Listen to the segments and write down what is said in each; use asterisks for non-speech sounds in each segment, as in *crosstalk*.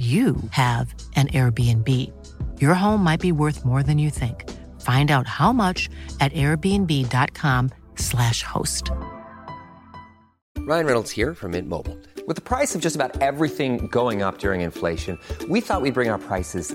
you have an Airbnb. Your home might be worth more than you think. Find out how much at airbnb.com/slash host. Ryan Reynolds here from Mint Mobile. With the price of just about everything going up during inflation, we thought we'd bring our prices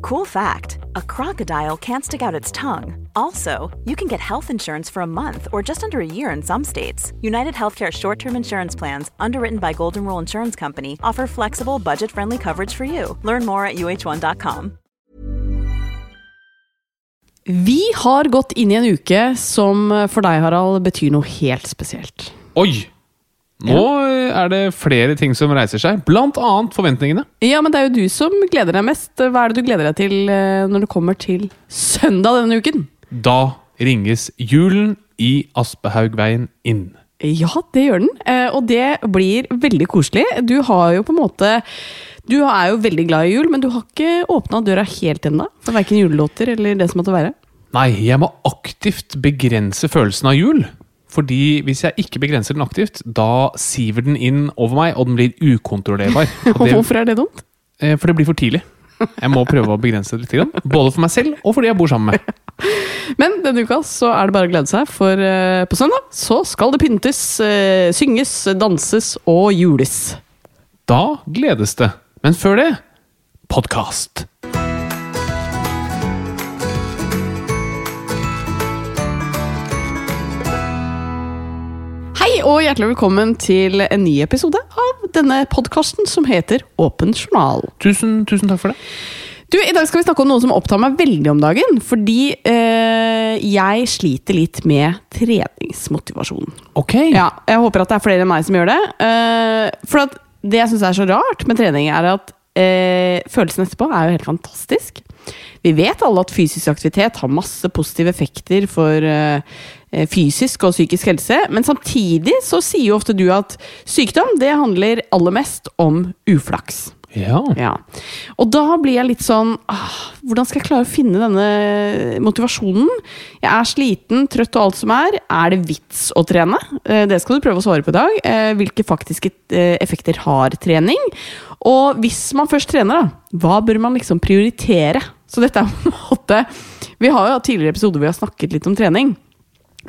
Cool fact a crocodile can't stick out its tongue. Also, you can get health insurance for a month or just under a year in some states. United Healthcare short term insurance plans, underwritten by Golden Rule Insurance Company, offer flexible, budget friendly coverage for you. Learn more at uh1.com. Vi har gått inn i en uke som eh, for deg, Harald, betyr noe helt spesielt. Oi! Nå er det flere ting som reiser seg, blant annet forventningene. Ja, men det er jo du som gleder deg mest. Hva er det du gleder deg til eh, når det kommer til søndag denne uken? Da ringes julen i Aspehaugveien inn. Ja, det gjør den. Eh, Og det blir veldig koselig. Du har jo på en måte Du er jo veldig glad i jul, men du har ikke åpna døra helt ennå. For verken julelåter eller det som måtte være. Nei, jeg må aktivt begrense følelsen av jul. Fordi hvis jeg ikke begrenser den aktivt, da siver den inn over meg, og den blir ukontrollerbar. *laughs* Og det, hvorfor er det dumt? eh, for det blir for tidlig. Jeg må prøve å begrense det litt. Både for meg selv og for de jeg bor sammen med. *laughs* Men denne uka så er det bare å glede seg, for eh, på søndag så skal det pyntes, eh, synges, danses og jules. Da gledes det. Men før det podkast. Hei og hjertelig velkommen til en ny episode av denne podkasten som heter Åpen journal. Tusen, tusen takk for det. Du, I dag skal vi snakke om noe som opptar meg veldig om dagen. Fordi eh, jeg sliter litt med treningsmotivasjon. Ok. Ja, Jeg håper at det er flere enn meg som gjør det. Eh, for at det jeg syns er så rart med trening, er at eh, følelsen etterpå er jo helt fantastisk. Vi vet alle at fysisk aktivitet har masse positive effekter for eh, eh, fysisk og psykisk helse, men samtidig så sier jo ofte du at sykdom det handler aller mest om uflaks. Ja. Ja. Og da blir jeg litt sånn ah, Hvordan skal jeg klare å finne denne motivasjonen? Jeg er sliten, trøtt og alt som er. Er det vits å trene? Eh, Det skal du prøve å svare på i dag. Eh, Hvilke faktiske eh, effekter har trening? Og hvis man først trener, da, hva bør man liksom prioritere? Så dette er *laughs* på en måte Vi har jo tidligere episoder hvor vi har snakket litt om trening.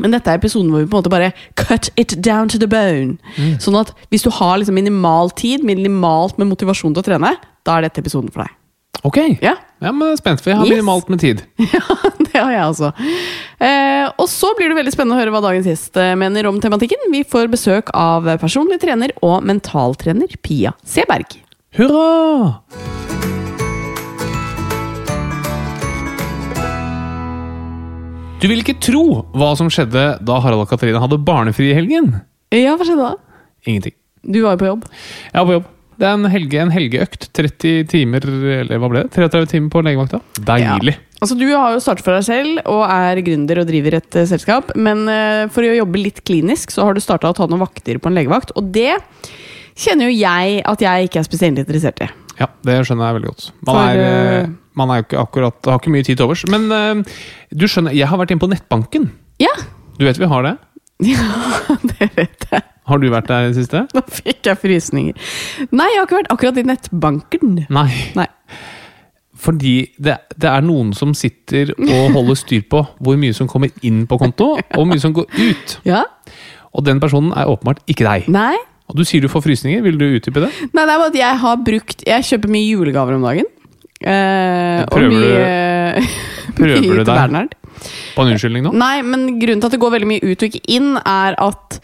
Men dette er episoden hvor vi på en måte bare cut it down to the bone. Sånn at hvis du har liksom minimal tid, minimalt med motivasjon til å trene, da er dette episoden for deg. Ok. Ja, Ja, men jeg er spent, for jeg har Yes. minimalt med tid. *laughs* ja det har jeg også. Eh, og så blir det veldig spennende å høre hva dagens gjest eh, mener om tematikken. Vi får besøk av personlig trener og mentaltrener Pia Seberg. Hurra! Du vil ikke tro hva som skjedde da Harald og Katarina hadde barnefri i helgen. Ja, hva skjedde da? Ingenting. Du var jo på jobb. Jeg var på jobb. Det er en, helge, en helgeøkt. 30 timer, eller hva ble det? 33 timer på legevakta. Deilig. Altså, Du har jo startet for deg selv og er gründer og driver et uh, selskap. Men uh, for å jobbe litt klinisk, så har du starta å ta noen vakter på en legevakt. Og det kjenner jo jeg at jeg ikke er spesielt interessert i. Ja, det skjønner jeg veldig godt. Man For, er, eh, man er jo ikke akkurat Har ikke mye tid til overs. Men uh, du skjønner, jeg har vært inne på nettbanken. Ja, Du vet vi har det? *laughs* Ja, det vet jeg. Har du vært der i det siste? Nå fikk jeg frysninger. Nei, jeg har ikke vært akkurat i nettbanken. Nei. Nei. Fordi det, det er noen som sitter og holder styr på hvor mye som kommer inn på konto, og hvor mye som går ut. Ja? Og den personen er åpenbart ikke deg. Nei? Og du sier du får frysninger. Vil du utdype det? Nei, det er bare at jeg har brukt Jeg kjøper mye julegaver om dagen. Eh, og Prøver du- *laughs* mye prøver du deg? På en unnskyldning nå? Nei, men grunnen til at det går veldig mye ut og ikke inn, er at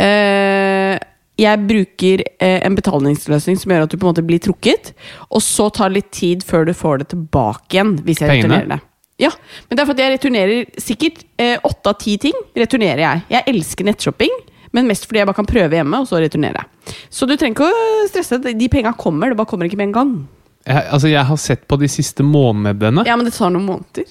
eh, jeg bruker eh, en betalingsløsning som gjør at du på en måte blir trukket, og så tar det litt tid før du får det tilbake igjen. hvis jeg Pengene? returnerer det. Ja, men det er for at jeg returnerer sikkert åtte av ti ting. returnerer Jeg Jeg elsker nettshopping, men mest fordi jeg bare kan prøve hjemme, og så returnerer jeg. Så du trenger ikke å stresse. De penga kommer, det bare kommer ikke med en gang. Jeg, altså, jeg har sett på de siste månedene, Ja, men det tar noen måneder.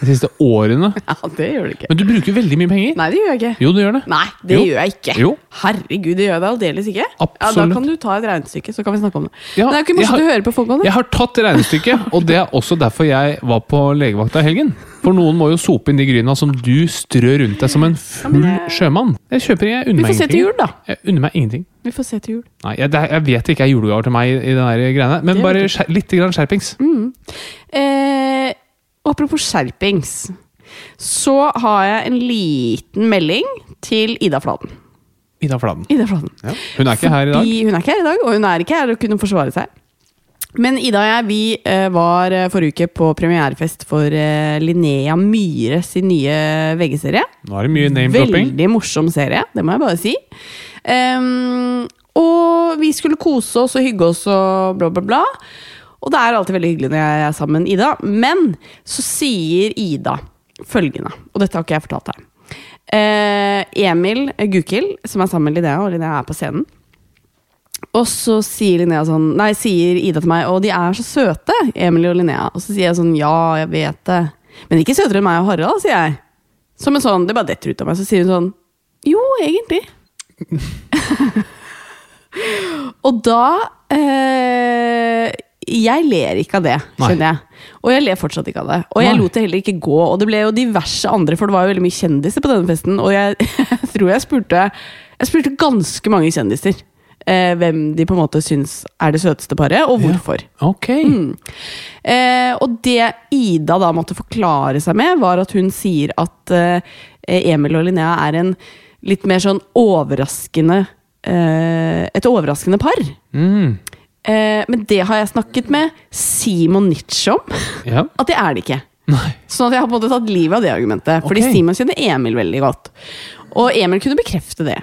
de siste årene. *laughs* Ja, det gjør det ikke. Men du bruker veldig mye penger. Nei, det gjør jeg ikke. Jo, du gjør det. Nei, det Jo. gjør jeg ikke. Jo. Herregud, det gjør jeg da aldeles ikke. Ja, Da kan du ta et regnestykke, så kan vi snakke om det. Ja, Men det er jo ikke jeg morsomt har- å høre på folk om det. Jeg har tatt regnestykket, *laughs* og det er også derfor jeg var på legevakta i helgen. For noen må jo sope inn de gryna som du strør rundt deg som en full sjømann. Jeg kjøper, jeg Vi unner meg får se til jul, da. Jeg unner meg ingenting. Vi får se til jul. Nei, jeg, jeg vet det ikke er julegaver til meg i den der greiene, men bare skjer, litt grann skjerpings. Eh, apropos skjerpings, så har jeg en liten melding til Ida Fladen. Ida Fladen. Ida Fladen. Ja. Hun er ikke her i dag. Fordi hun er ikke her i dag, og hun er ikke her og kunne forsvare seg. Men Ida og jeg vi eh, var eh, forrige uke på premierefest for eh, Linnea Myhre sin nye VG-serie. Nå er det mye name-dropping. Veldig morsom serie, det må jeg bare si. Ehm, og vi skulle kose oss og hygge oss og bla, bla, bla. Og det er alltid veldig hyggelig når jeg er sammen med Ida. Men så sier Ida følgende, og dette har ikke jeg fortalt deg. Uh, Emil Gukild, som er sammen med Linnea, og Linnea er på scenen. Og så sier, Linnea sånn, nei, sier Ida til meg Og de er så søte, Emil og Linnea. Og så sier jeg sånn Ja, jeg vet det. Men ikke søtere enn meg og Harald, sier jeg. Som en sånn, Det bare detter ut av meg. Så sier hun sånn Jo, egentlig. *laughs* og da eh, Jeg ler ikke av det, skjønner jeg. Og jeg ler fortsatt ikke av det. Og jeg Nei. lot det heller ikke gå. Og det ble jo diverse andre, for det var jo veldig mye kjendiser på denne festen. Og jeg, *laughs* jeg tror jeg spurte Jeg spurte ganske mange kjendiser eh, hvem de på en måte syns er det søteste paret, og hvorfor. Ok. Eh, og det Ida da måtte forklare seg med, var at hun sier at eh, Emil og Linnea er en litt mer sånn overraskende eh, Et overraskende par. Mm. Eh, men det har jeg snakket med Simon Nitsch om. *laughs* Ja. At det er det ikke. Nei. Sånn at jeg har på en måte tatt livet av det argumentet. Fordi okay. Simon kjenner Emil veldig godt. Og Emil kunne bekrefte det.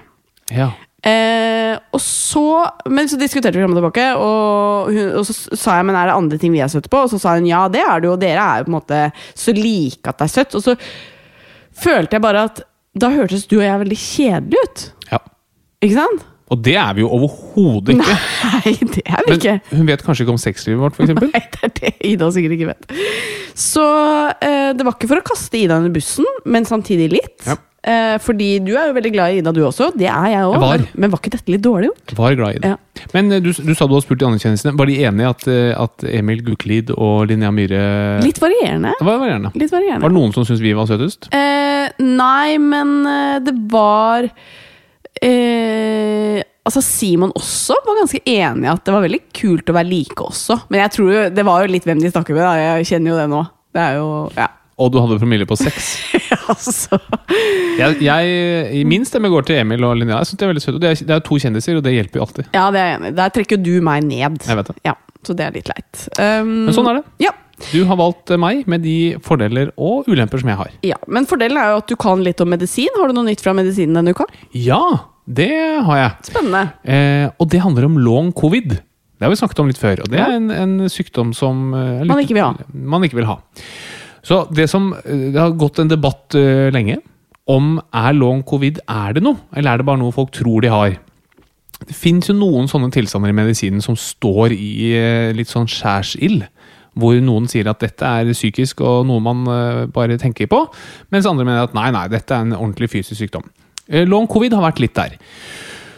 Ja. Eh, og så Men så diskuterte vi fram og tilbake, og, hun, og så sa jeg men er det andre ting vi er søte på. Og så sa hun ja, det er det jo, dere er jo på en måte så like at det er søtt. Og så følte jeg bare at da hørtes du og jeg veldig kjedelig ut. ja. Ikke sant? Og det er vi jo overhodet ikke. Nei, det er vi Men ikke. hun vet kanskje ikke om sexlivet vårt, eksempel? *laughs* Nei, det er det Ida sikkert ikke vet. Så eh, det var ikke for å kaste Ida under bussen, men samtidig litt. Ja. Eh, fordi du er jo veldig glad i Ida, du også. Det er jeg òg. Men, men var ikke dette litt dårlig gjort? Var glad i det. Ja. Men eh, du, du sa du hadde spurt de anerkjennelsene. Var de enige i at, eh, at Emil Guklid og Linnea Myhre Litt varierende. Var varierende. Litt varierende. Var det noen som syntes vi var søtest? Eh, nei, men eh, det var eh, Altså Simon også var ganske enig i at det var veldig kult å være like også. Men jeg tror jo, det var jo litt hvem de snakker med. Da. Jeg kjenner jo det nå. Det er jo Ja. Og du hadde promille på seks. *laughs* altså. Jeg, jeg, min stemme går til Emil og Linnea. Jeg synes Det er veldig søt Det det er to kjendiser, og det hjelper jo alltid. Ja, det er jeg enig. Der trekker du meg ned. Jeg vet det. Ja, Så det er litt leit. Um, Men sånn er det. Ja. Du har valgt meg med de fordeler og ulemper som jeg har. ja. Men fordelen er jo at du kan litt om medisin. Har du noe nytt fra medisinen denne uka? Ja, det har jeg. Spennende. Eh, og det handler om long covid. Det har vi snakket om litt før. Og det er en, en sykdom som eh, litt- Man ikke. Man ikke vil ha. Så det som eh, Det har gått en debatt uh, lenge om er long covid er det noe, eller er det bare noe folk tror de har. Det fins jo noen sånne tilstander i medisinen som står i eh, litt sånn skjærsild. Hvor noen sier at dette er psykisk og noe man bare tenker på, mens andre mener at nei, nei, dette er en ordentlig fysisk sykdom. Long covid har vært litt der.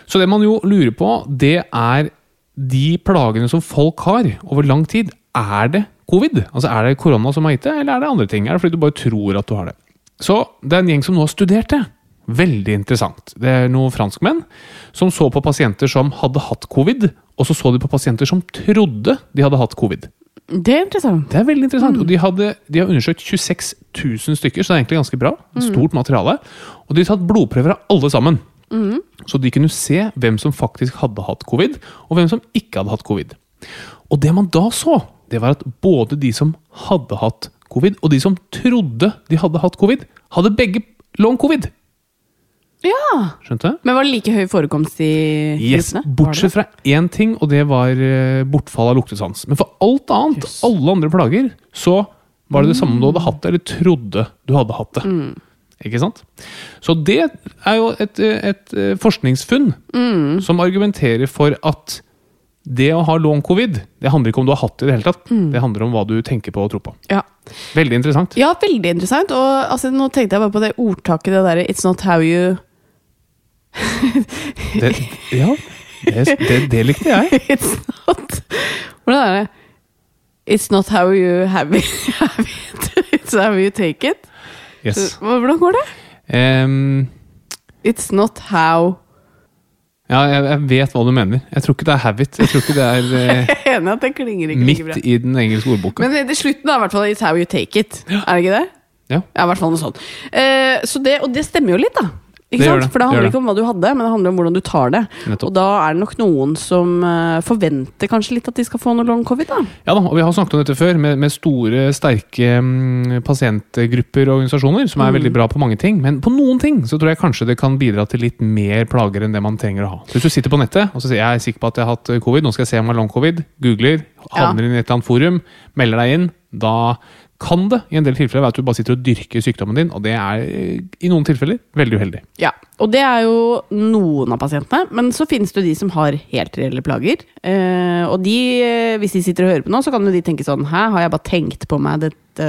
Så det man jo lurer på, det er de plagene som folk har over lang tid. Er det covid? Altså Er det korona som har gitt det, eller er det andre ting? Er det fordi du bare tror at du har det? Så det er en gjeng som nå har studert det. Veldig interessant. Det er noen franskmenn som så på pasienter som hadde hatt covid, og så så de på pasienter som trodde de hadde hatt covid. Det er interessant. Det er veldig interessant. Og de, hadde, de har undersøkt 26 000 stykker, så det er egentlig ganske bra. Stort Stort materiale. Og de har tatt blodprøver av alle sammen. Så de kunne se hvem som faktisk hadde hatt covid, og hvem som ikke hadde hatt covid. Og det man da så, det var at både de som hadde hatt covid, og de som trodde de hadde hatt covid, hadde begge long covid. Ja! Skjønte? Men var det like høy forekomst i Yes, gruppene? Bortsett fra én ting, og det var eh, bortfall av luktesans. Men for alt annet, Yes. alle andre plager, så var det det samme om du hadde hatt det, eller trodde du hadde hatt det. Ikke sant? Så det er jo et, eh, et forskningsfunn forskningsfunn som argumenterer for at det å ha long covid, det handler ikke om du har hatt det i det hele tatt. Det handler om hva du tenker på og tror på. Ja. Veldig interessant. ja, veldig interessant. Og altså, nå tenkte jeg bare på det ordtaket, det derre 'It's not how you *laughs* Det, ja, det, det, det likte jeg. *laughs* It's not Hvordan er det? It's not how you have it, *laughs* have it. It's how you take it. Yes. Hvordan går det? Um, It's not how ja, jeg, jeg vet hva du mener. Jeg tror ikke det er habit. Jeg tror ikke det er *laughs* eh, enig at det klinger ikke like bra. midt i den engelske ordboka. Men det, det slutten er i hvert fall It's how you take it. Er det ikke det? Ja. Ja, i hvert fall noe sånt. Eh, så det, og det stemmer jo litt, da. Ikke sant? det, For det handler det. ikke om hva du hadde, men det handler om hvordan du tar det. Nettopp. Og da er det nok noen som eh, forventer kanskje litt at de skal få noe long covid, da. Ja da, og Vi har snakket om dette før, med, med store, sterke mm, pasientgrupper og organisasjoner, som er Mm. veldig bra på mange ting. Men på noen ting så tror jeg kanskje det kan bidra til litt mer plager enn det man trenger å ha. Så Hvis du sitter på nettet og så sier jeg er sikker på at jeg har hatt eh, covid, nå skal jeg se om jeg har long covid, googler, havner inn i et eller annet forum, melder deg inn, da kan det i en del tilfeller være at du bare sitter og dyrker sykdommen din, og det er eh, i noen tilfeller veldig uheldig. Ja, og det er jo noen av pasientene, men så finnes det jo de som har helt reelle plager. Eh, og de, eh, hvis de sitter og hører på nå, så kan jo de tenke sånn Hæ, har jeg bare tenkt på meg dette,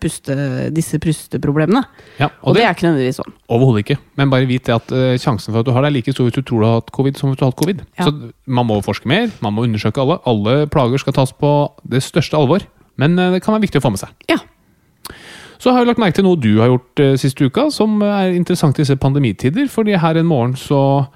puste, disse pusteproblemene? Ja, Og, det, er ikke nødvendigvis sånn. Overhodet ikke. Men bare vit det at sjansen for at du har det, er like stor hvis du tror du har hatt covid, som hvis du har hatt covid. Ja. Så man må forske mer, man må undersøke alle. Alle plager skal tas på det største alvor. Men eh, det kan være viktig å få med seg. Ja. Så har jeg lagt merke til noe du har gjort uh, siste uka, som er interessant i disse pandemitider. fordi her en morgen så eh,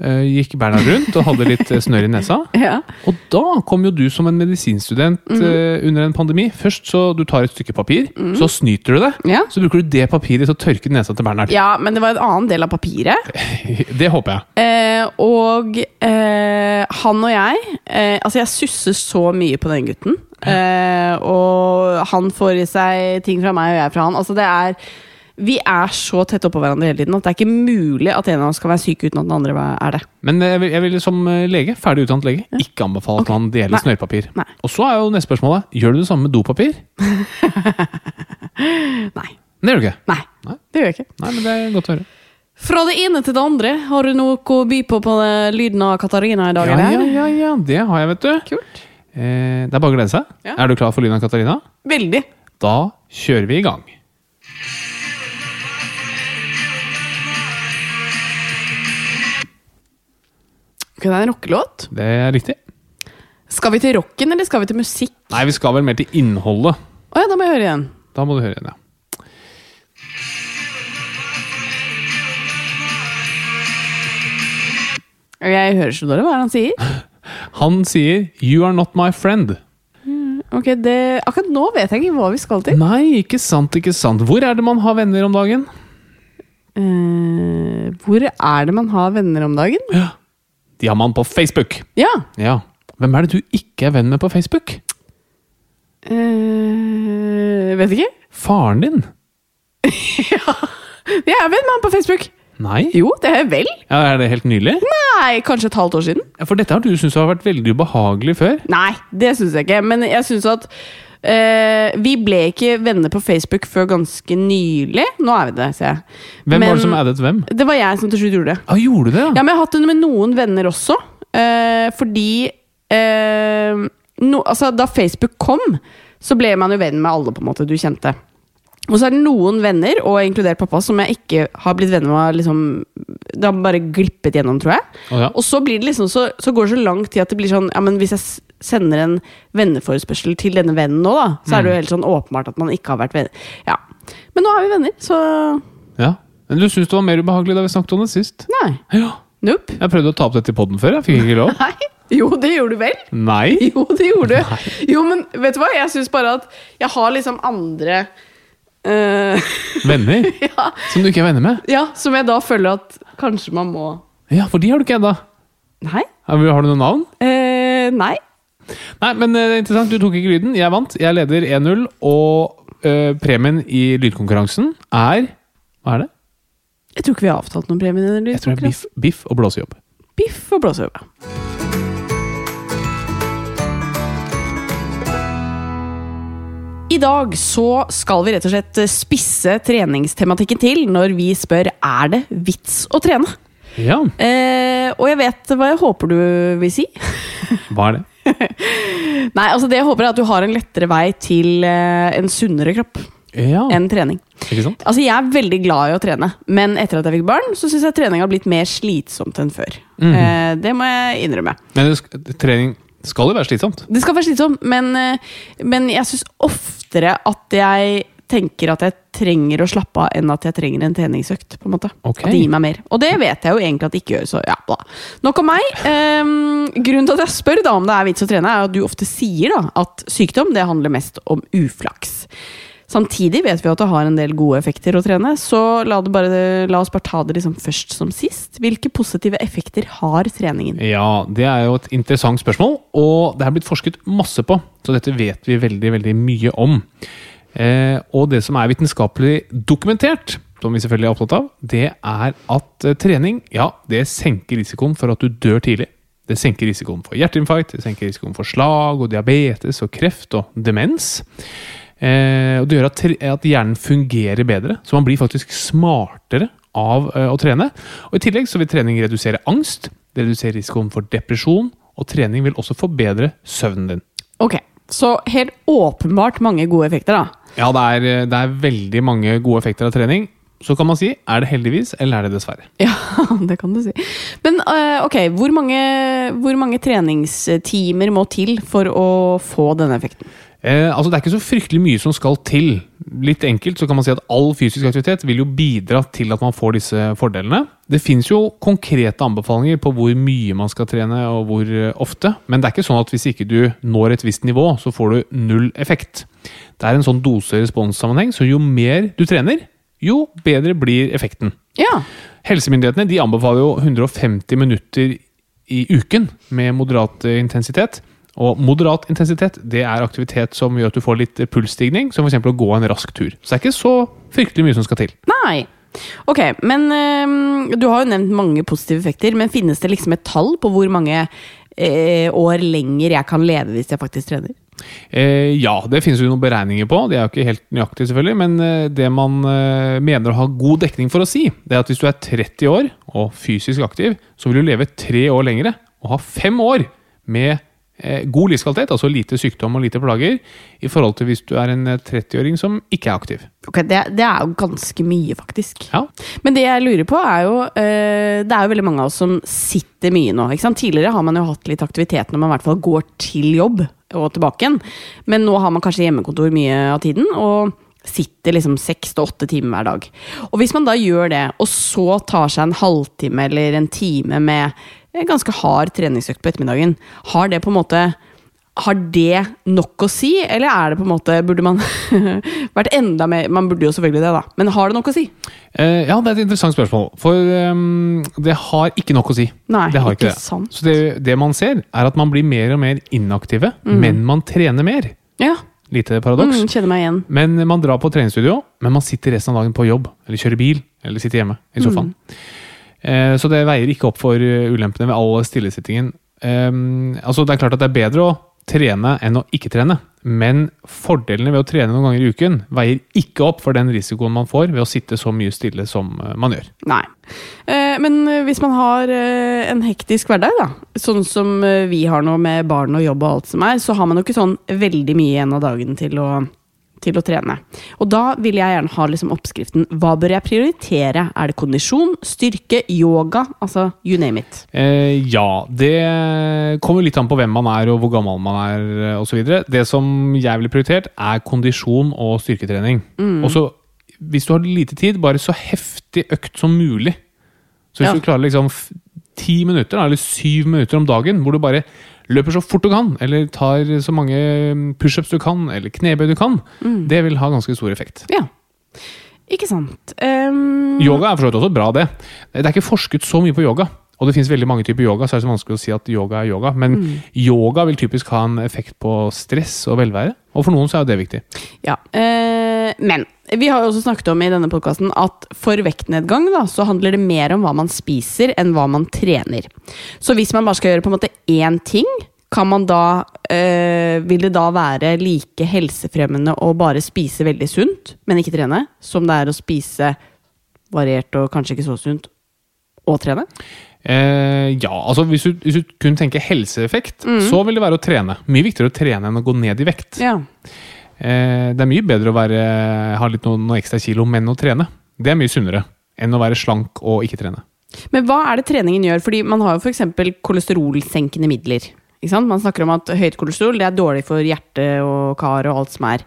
gikk Bernhard rundt og hadde litt eh, snørr i nesa. *laughs* ja. Og da kom jo du som en medisinstudent mm. under en pandemi. Først så du tar et stykke papir, så snyter du det. Ja. Så bruker du det papiret til å tørke nesa til Bernhard. ja, men det var en annen del av papiret. *laughs* Det håper jeg. Eh, og eh, han og jeg eh, Altså, jeg susser så mye på den gutten. Eh, og han får i seg ting fra meg, og jeg fra han. Altså, det er Vi er så tett oppå hverandre hele tiden at det er ikke mulig at en av oss kan være syk uten at den andre er det. Men jeg vil, jeg vil som eh, lege, ferdig utdannet lege, ikke anbefale at man deler Nei. snørrpapir. Nei. Og så er jo neste spørsmålet gjør du det samme med dopapir? *laughs* Nei. Det gjør du ikke. Nei, Nei. det gjør jeg ikke. Nei, men det er godt å høre. Fra det ene til det andre. Har du noe å by på på eh, lyden av Katarina i dag? Ja, ja, ja, ja, det har jeg, vet du. Kult. Eh, det er bare å glede seg. Ja. Er du klar for lyden av Katarina? Veldig. Da kjører vi i gang. Det er en rockelåt. Det er riktig. Skal vi til rocken, eller skal vi til musikk? Nei, vi skal vel mer til innholdet. Å ja, da må jeg høre igjen. Da må du høre igjen, ja. Jeg hører så dårlig hva han sier. *laughs* Han sier 'You are not my friend'. Ok, det, Akkurat nå vet jeg ikke hva vi skal til. Nei, ikke sant, ikke sant. Hvor er det man har venner om dagen? Eh, hvor er det man har venner om dagen? De man på Facebook. Ja. Ja. Hvem er det du ikke er venn med på Facebook? eh, vet ikke. Faren din? *laughs* Jeg er venn med han på Facebook. Nei? Jo, det er jeg vel. Ja, Er det helt nylig? Nei, kanskje et halvt år siden. Ja, For dette har du syntes har vært veldig ubehagelig før. Nei, det syns jeg ikke. Men jeg syns at eh, Vi ble ikke venner på Facebook før ganske nylig. Nå er vi det, ser jeg. Hvem Men- var det som addet hvem? Det var jeg som til slutt gjorde det. Ah, gjorde du det? Ja, men jeg har hatt det med noen venner også. Uh, fordi uh, no, altså, Da Facebook kom, så ble man jo venn med alle på en måte du kjente. Og så er det noen venner, og inkludert pappa, som jeg ikke har blitt venner med. Liksom, det har bare glippet gjennom, tror jeg. Oh, ja. Og så, blir det liksom så, så går det så lang tid at det blir sånn ja, men Hvis jeg sender en venneforespørsel til denne vennen nå, da, så er det jo helt sånn åpenbart at man ikke har vært venner. Ja. Men nå er vi venner, så ja. Men du syns det var mer ubehagelig da vi snakket om det sist? nei. Ja. Nope. Jeg prøvde å ta opp dette i poden før. Jeg fikk ikke lov. *laughs* Nei. Jo, det gjorde du vel? Nei. Jo, det gjorde du. Jo, men vet du hva? Jeg syns bare at jeg har liksom andre eh, *laughs* Venner ja, som du ikke er venner med. ja, som jeg da føler at kanskje man må Ja, for de har du ikke ennå. Nei? Har du noe navn? Eh, nei. Nei, men eh, det er interessant. Du tok ikke lyden. Jeg vant. Jeg leder 1-0. Og øh, premien i lydkonkurransen er Hva er det? Jeg tror ikke vi har avtalt noen premie. i den Jeg tror det er biff, biff og blåsejobb. Biff og blåseøve. I dag så skal vi rett og slett spisse treningstematikken til når vi spør er det vits å trene. Ja, Eh, og jeg vet hva jeg håper du vil si. hva er det? *laughs* Nei, altså Det jeg håper er at du har en lettere vei til eh, en sunnere kropp Ja, enn trening. ikke sant? Altså Jeg er veldig glad i å trene, men etter at jeg fikk barn, så syns jeg trening har blitt mer slitsomt enn før. eh, det må jeg innrømme. Men trening skal jo være slitsomt. Det skal være slitsomt, men, eh, men jeg syns oftere at jeg tenker at jeg trenger å slappe av, enn at jeg trenger en treningsøkt. på en måte. Okay. At det gir meg mer. Og det vet jeg jo egentlig at det ikke gjør. så ja, bla. Nok om meg. Um, grunnen til at jeg spør da om det er vits å trene, er at du ofte sier da at sykdom det handler mest om uflaks. Samtidig vet vi at det har en del gode effekter å trene, så la, bare, la oss bare ta det liksom først som sist. Hvilke positive effekter har treningen? Ja, det er jo et interessant spørsmål, og det er blitt forsket masse på, så dette vet vi veldig, veldig mye om. Eh, og det som er vitenskapelig dokumentert, som vi selvfølgelig er opptatt av, det er at eh, trening, ja, det senker risikoen for at du dør tidlig. Det senker risikoen for hjerteinfarkt, det senker risikoen for slag og diabetes og kreft og demens. Eh, og det gjør at, at hjernen fungerer bedre, så man blir faktisk smartere av eh, å trene. Og I tillegg så vil trening redusere angst, det reduserer risikoen for depresjon, og trening vil også forbedre søvnen din. Ok, så helt åpenbart mange gode effekter, da. Ja, det er, eh, det er veldig mange gode effekter av trening. Så kan man si er det heldigvis, eller er det dessverre? *laughs* Ja, det kan du si. Men øh, ok, hvor mange, hvor mange treningstimer må til for å få denne effekten? Eh, altså Det er ikke så fryktelig mye som skal til. Litt enkelt så kan man si at All fysisk aktivitet vil jo bidra til at man får disse fordelene. Det fins jo konkrete anbefalinger på hvor mye man skal trene og hvor eh, ofte. Men det er ikke sånn at hvis ikke du når et visst nivå, så får du null effekt. Det er en sånn dose-respons-sammenheng, så jo mer du trener, jo bedre blir effekten. Ja, Helsemyndighetene de anbefaler jo 150 minutter i uken med moderat eh, intensitet. Og moderat intensitet det er aktivitet som gjør at du får litt eh, pulsstigning, som f.eks. å gå en rask tur. Så det er ikke så fryktelig mye som skal til. nei. Ok, men øh, du har jo nevnt mange positive effekter, men finnes det liksom et tall på hvor mange øh, år lenger jeg kan leve hvis jeg faktisk trener? Eh, ja, det finnes jo noen beregninger på. Det er jo ikke helt nøyaktig, selvfølgelig. Men eh, det man eh, mener å ha god dekning for å si, det er at hvis du er 30 år og fysisk aktiv, så vil du leve tre år lengre og ha fem år med eh, god livskvalitet, altså lite sykdom og lite plager, i forhold til hvis du er en eh, 30-åring som ikke er aktiv. Ok, det, det er jo ganske mye, faktisk. Ja, Men det jeg lurer på er jo øh, Det er jo veldig mange av oss som sitter mye nå. Tidligere har man jo hatt litt aktivitet når man i hvert fall går til jobb og tilbake igjen. Men nå har man kanskje hjemmekontor mye av tiden. og sitter liksom seks til åtte timer hver dag. Og hvis man da gjør det, og så tar seg en halvtime eller en time med ganske hard treningsøkt på ettermiddagen, har det på en måte har det nok å si, eller er det på en måte Burde man *laughs* vært enda mer Man burde jo selvfølgelig det, da. Men har det nok å si? eh, ja det er et interessant spørsmål. For um, det har ikke nok å si. Nei, det har ikke, ikke det. sant. Så det, det man ser, er at man blir mer og mer inaktive, men man trener mer. Ja. Lite paradoks. Mm, kjenner meg igjen. Men man drar på treningsstudio, men man sitter resten av dagen på jobb, eller kjører bil, eller sitter hjemme i sofaen. Eh, så det veier ikke opp for eh, ulempene ved all stillesittingen. Um, altså det er klart at det er bedre å trene enn å ikke trene, men fordelene ved å trene noen ganger i uken veier ikke opp for den risikoen man får ved å sitte så mye stille som eh, man gjør. Nei. Eh, men eh, hvis man har en hektisk hverdag, da, sånn som vi har nå med barn og jobb og alt som er, så har man jo ikke sånn veldig mye igjen av dagen til å, til å trene. Og da vil jeg gjerne ha liksom oppskriften. Hva bør jeg prioritere? Er det kondisjon, styrke, yoga? Altså you name it. Eh, ja, det kommer litt an på hvem man er og hvor gammel man er eh, osv. Det som jeg ville prioritert, er kondisjon og styrketrening. Og så, hvis du har lite tid, bare så heftig økt som mulig. Så hvis Ja. du klarer liksom ti minutter, eller syv minutter om dagen, hvor du bare løper så fort du kan, eller tar så mange mm, pushups du kan, eller knebøy du kan, det vil ha ganske stor effekt. Ja. Ikke sant. Um, Yoga er for så vidt også bra, det. Det er ikke forsket så mye på yoga. Og det finnes veldig mange typer yoga, så er det så vanskelig å si at yoga er yoga. Men yoga vil typisk ha en effekt på stress og velvære. Og for noen så er jo det viktig. Ja. Eh, men vi har jo også snakket om i denne podkasten at for vektnedgang da, så handler det mer om hva man spiser, enn hva man trener. Så hvis man bare skal gjøre på en måte én ting, kan man da eh, Vil det da være like helsefremmende å bare spise veldig sunt, men ikke trene, som det er å spise variert og kanskje ikke så sunt, og trene? Eh, ja, altså hvis du, hvis du kun tenker helseeffekt, så vil det være å trene. Mye viktigere å trene enn å gå ned i vekt. Ja. Eh, det er mye bedre å være, ha litt noen, noen ekstra kilo, men å trene. Det er mye sunnere enn å være slank og ikke trene. Men hva er det treningen gjør? Fordi man har jo f.eks. kolesterolsenkende midler. Ikke sant? Man snakker om at høyt kolesterol det er dårlig for hjerte og kar og alt som er.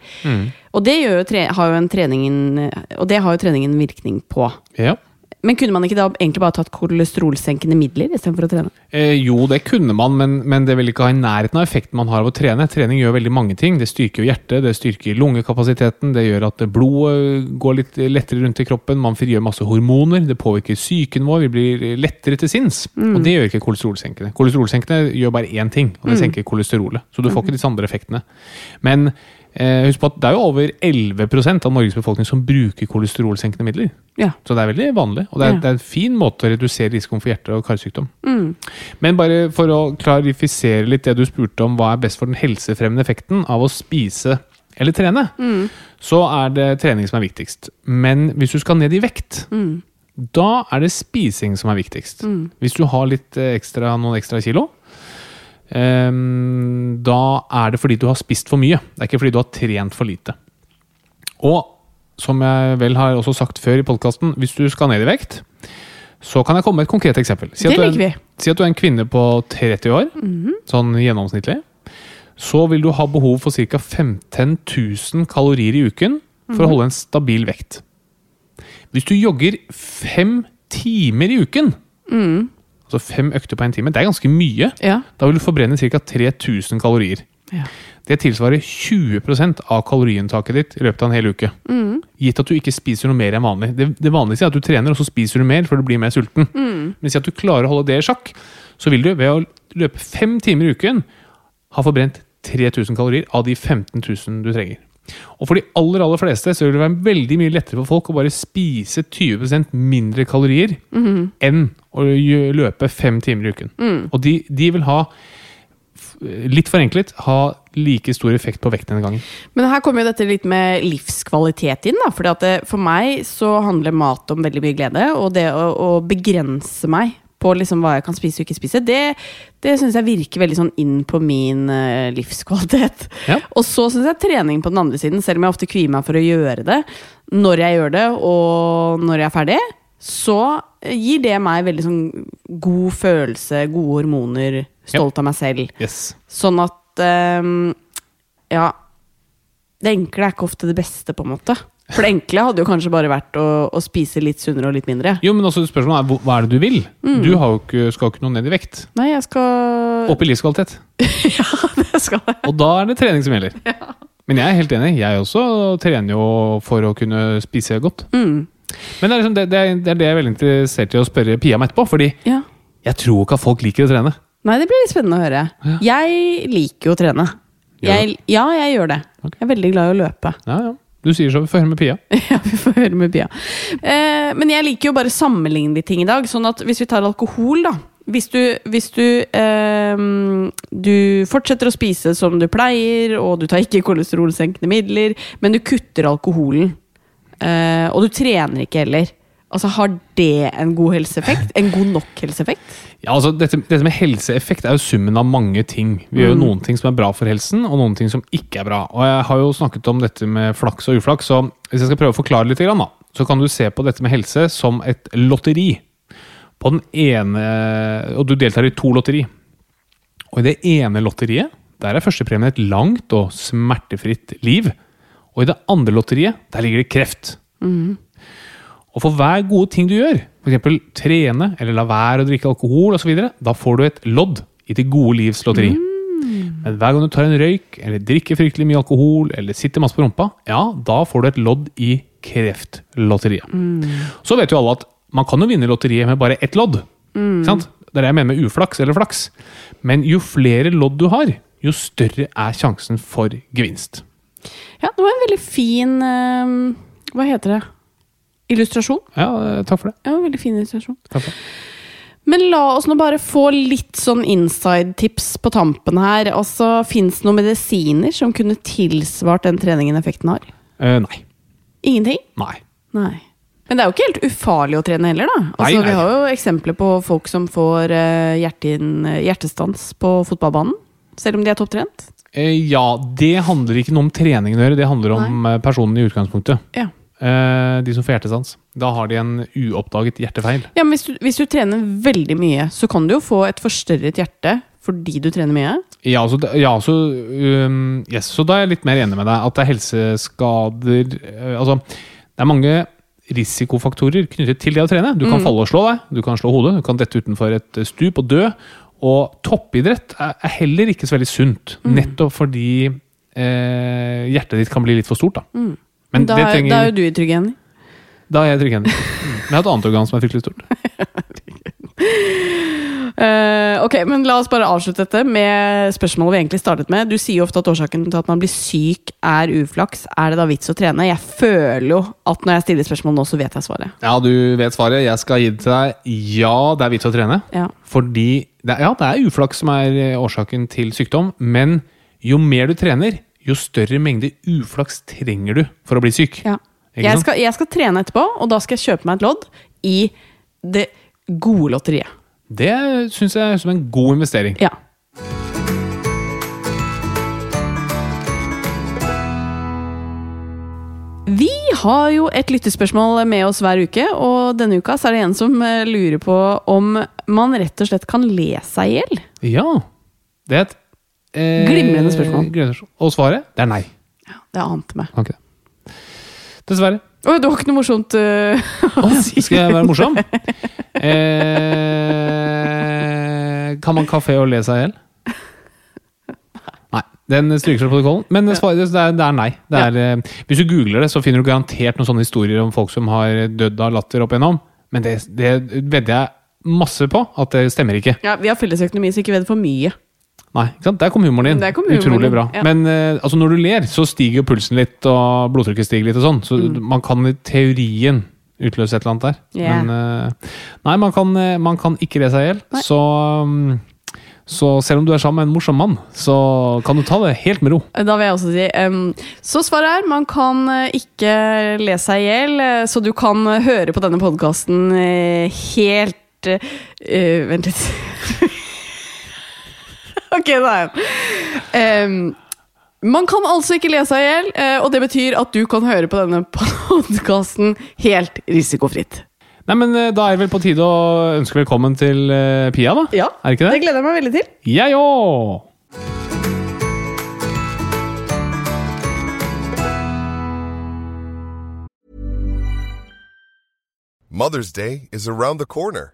Og det jo har jo en treningen, og det har jo treningen virkning på. Ja. Men kunne man ikke da egentlig bare tatt kolesterolsenkende midler istedenfor å trene? Eh, jo, det kunne man, men, men det vil ikke ha i nærheten av effekten man har av å trene. Trening gjør veldig mange ting. Det styrker jo hjertet, det styrker lungekapasiteten, det gjør at blodet går litt lettere rundt i kroppen, man frigjør masse hormoner, det påvirker psyken vår, vi blir lettere til sinns. Og det gjør ikke kolesterolsenkende. Kolesterolsenkende gjør bare én ting, og det senker kolesterolet. Så du får ikke disse andre effektene. Men eh, husk på at det er jo over 11 av Norges befolkning som bruker kolesterolsenkende midler. Ja. Så det er veldig vanlig, og det er, Ja. det er en fin måte å redusere risikoen for hjerte- og karsykdom. Men bare for å klarifisere litt det du spurte om, hva er best for den helsefremmende effekten av å spise eller trene, så er det trening som er viktigst. Men hvis du skal ned i vekt, da er det spising som er viktigst. Hvis du har litt eh, ekstra, noen ekstra kilo, da er det fordi du har spist for mye. Det er ikke fordi du har trent for lite. Og som jeg vel har også sagt før i podkasten, hvis du skal ned i vekt, så kan jeg komme med et konkret eksempel. Si at en-. Si at du er en kvinne på 30 år, sånn gjennomsnittlig. Så vil du ha behov for ca. 15 000 kalorier i uken for å holde en stabil vekt. Hvis du jogger fem timer i uken, altså fem økter på en time, det er ganske mye. Ja. Da vil du forbrenne ca. 3000 kalorier. Ja. Det tilsvarer 20% av kaloriinntaket ditt i løpet av en hel uke. Gitt at du ikke spiser noe mer enn vanlig. Det, det vanligste er at du trener, og så spiser du mer for du blir mer sulten. Men si at du klarer å holde det i sjakk, så vil du ved å løpe fem timer i uken ha forbrent 3000 kalorier av de 15 000 du trenger. Og for de aller aller fleste så vil det være veldig mye lettere for folk å bare spise 20% mindre kalorier enn å løpe fem timer i uken. Og de, de vil ha, litt forenklet, ha like stor effekt på vekten denne gangen. Men her kommer jo dette litt med livskvalitet inn. da, fordi at det, For meg så handler mat om veldig mye glede, og det å, å begrense meg på liksom hva jeg kan spise og ikke spise, det, det syns jeg virker veldig sånn inn på min uh, livskvalitet. Ja. Og så syns jeg trening på den andre siden, selv om jeg ofte kvier meg for å gjøre det, når jeg gjør det, og når jeg er ferdig, så gir det meg veldig sånn god følelse, gode hormoner, stolt av meg selv. Yes. Sånn at um, Ja. Det enkle er ikke ofte det beste, på en måte. For det enkle hadde jo kanskje bare vært å, å spise litt sunnere og litt mindre. Jo, men også spørsmålet er hva- er det du vil? Du har jo ikke, skal jo ikke noe ned i vekt. Nei, jeg skal Opp i livskvalitet. *laughs* Ja, det skal jeg. Og da er det trening som gjelder. Ja. Men jeg er helt enig. Jeg også trener jo for å kunne spise godt. Mm. Men det er, liksom det, det, er, det er det jeg er veldig interessert i å spørre Pia om etterpå. Fordi Ja. jeg tror ikke at folk liker å trene. Nei, det blir litt spennende å høre. Jeg liker jo å trene. Jeg, ja, jeg gjør det. Okay. Jeg er veldig glad i å løpe. Ja, ja. Du sier så. Vi får høre med Pia. *laughs* Ja, vi får høre med Pia. Eh, men jeg liker jo bare å sammenligne litt ting i dag. Sånn at hvis vi tar alkohol, da. Hvis du, hvis du, eh, du fortsetter å spise som du pleier, og du tar ikke kolesterolsenkende midler, men du kutter alkoholen, eh, og du trener ikke heller, altså har det en god helseeffekt? En god nok helseeffekt? Ja, altså dette, dette med helseeffekt er jo summen av mange ting. Vi gjør jo noen ting som er bra for helsen, og noen ting som ikke er bra. Og Jeg har jo snakket om dette med flaks og uflaks, så hvis jeg skal prøve å forklare litt, da, så kan du se på dette med helse som et lotteri. På den ene, Og du deltar i to lotteri. Og i det ene lotteriet der er førstepremien et langt og smertefritt liv. Og i det andre lotteriet der ligger det kreft. Og for hver gode ting du gjør, f.eks. trene eller la være å drikke alkohol osv., da får du et lodd i det gode livs lotteri. Men hver gang du tar en røyk, eller drikker fryktelig mye alkohol, eller sitter masse på rumpa, ja, da får du et lodd i kreftlotteriet. Så vet jo alle at man kan jo vinne lotteriet med bare ett lodd. Mm. sant? Det er det jeg mener med uflaks eller flaks. Men jo flere lodd du har, jo større er sjansen for gevinst. Ja, det var en veldig fin eh, Hva heter det? Illustrasjon? Ja, eh, takk for det. Ja, veldig fin illustrasjon. Takk for det. Men la oss nå bare få litt sånn inside-tips på tampen her. Altså, Fins det noen medisiner som kunne tilsvart den treningen effekten har? Eh, nei. Ingenting? Nei. Nei. Men det er jo ikke helt ufarlig å trene heller, da. Altså, Nei, nei. Vi har jo eksempler på folk som får eh, hjertestans på fotballbanen. Selv om de er topptrent. Eh, ja, det handler ikke noe om treningen å gjøre, det handler om nei. personen i utgangspunktet. Ja. Eh, de som får hjertestans. Da har de en uoppdaget hjertefeil. Ja, men hvis du, hvis du trener veldig mye, så kan du jo få et forstørret hjerte fordi du trener mye. Ja, så, ja, så, um, yes, så da er jeg litt mer enig med deg. At det er helseskader eh, Altså, det er mange risikofaktorer knyttet til det å trene. Du kan falle og slå deg, du kan slå hodet, du kan dette utenfor et stup og dø. Og toppidrett er, er heller ikke så veldig sunt, nettopp fordi eh, hjertet ditt kan bli litt for stort. Da. Men da, det er- trenger, da er jo du i trygg igjen. da er jeg trygg igjen. Mm. Men jeg har et annet organ som er fryktelig stort. uh, *laughs* ok, men La oss bare avslutte dette med spørsmålet vi egentlig startet med. Du sier jo ofte at årsaken til at man blir syk, er uflaks. Er det da vits å trene? Jeg føler jo at når jeg stiller spørsmål nå, så vet jeg svaret. Ja, du vet svaret. Jeg skal gi det til deg. Ja, det er vits å trene. Ja. Fordi det, Ja, det er uflaks som er årsaken til sykdom, men jo mer du trener, jo større mengde uflaks trenger du for å bli syk. Ja. Jeg skal, jeg skal trene etterpå, og da skal jeg kjøpe meg et lodd i det gode lotteriet. Det syns jeg er som en god investering. Ja. Vi har jo et lyttespørsmål med oss hver uke, og denne uka så er det en som eh, lurer på om man rett og slett kan le seg i hjel. Ja. Det er et eh, Glimrende spørsmål. Og svaret? Det er nei. Det ante meg. Okay. Dessverre. Oi, det var ikke noe morsomt *laughs* uh, å si. Skal jeg være morsom? Eh, kan man kafé og le seg i hjel? Nei. Den stryker seg på protokollen. Men svaret det er, det er nei. Det er, eh, hvis du googler det, så finner du garantert noen sånne historier om folk som har dødd av latter opp igjennom. Men det, det vedder jeg masse på at det stemmer ikke. Ja, vi har felles økonomi, så ikke vedd for mye. Nei, ikke sant? Der kom humoren din. Kom humoren Utrolig bra. ja. Men eh, altså når du ler, så stiger pulsen litt, og blodtrykket stiger litt og sånn. Så Mm. man kan i teorien utløse et eller annet der. Yeah. Men eh, nei, man kan, eh, man kan ikke le seg i hjel. Så, um, så selv om du er sammen med en morsom mann, så kan du ta det helt med ro. Da vil jeg også si um, Så svaret er man kan eh, ikke le seg i hjel, eh, så du kan eh, høre på denne podkasten helt eh, eh, Vent litt. *laughs* ok, da er jeg Man kan altså ikke le seg i hjel, eh, og det betyr at du kan høre på denne podkasten helt risikofritt. Nei, men eh, Da er det vel på tide å ønske velkommen til eh, Pia, da? Ja, Er det ikke det? gleder jeg meg veldig til. Jeg òg! Mother's Day is around the corner.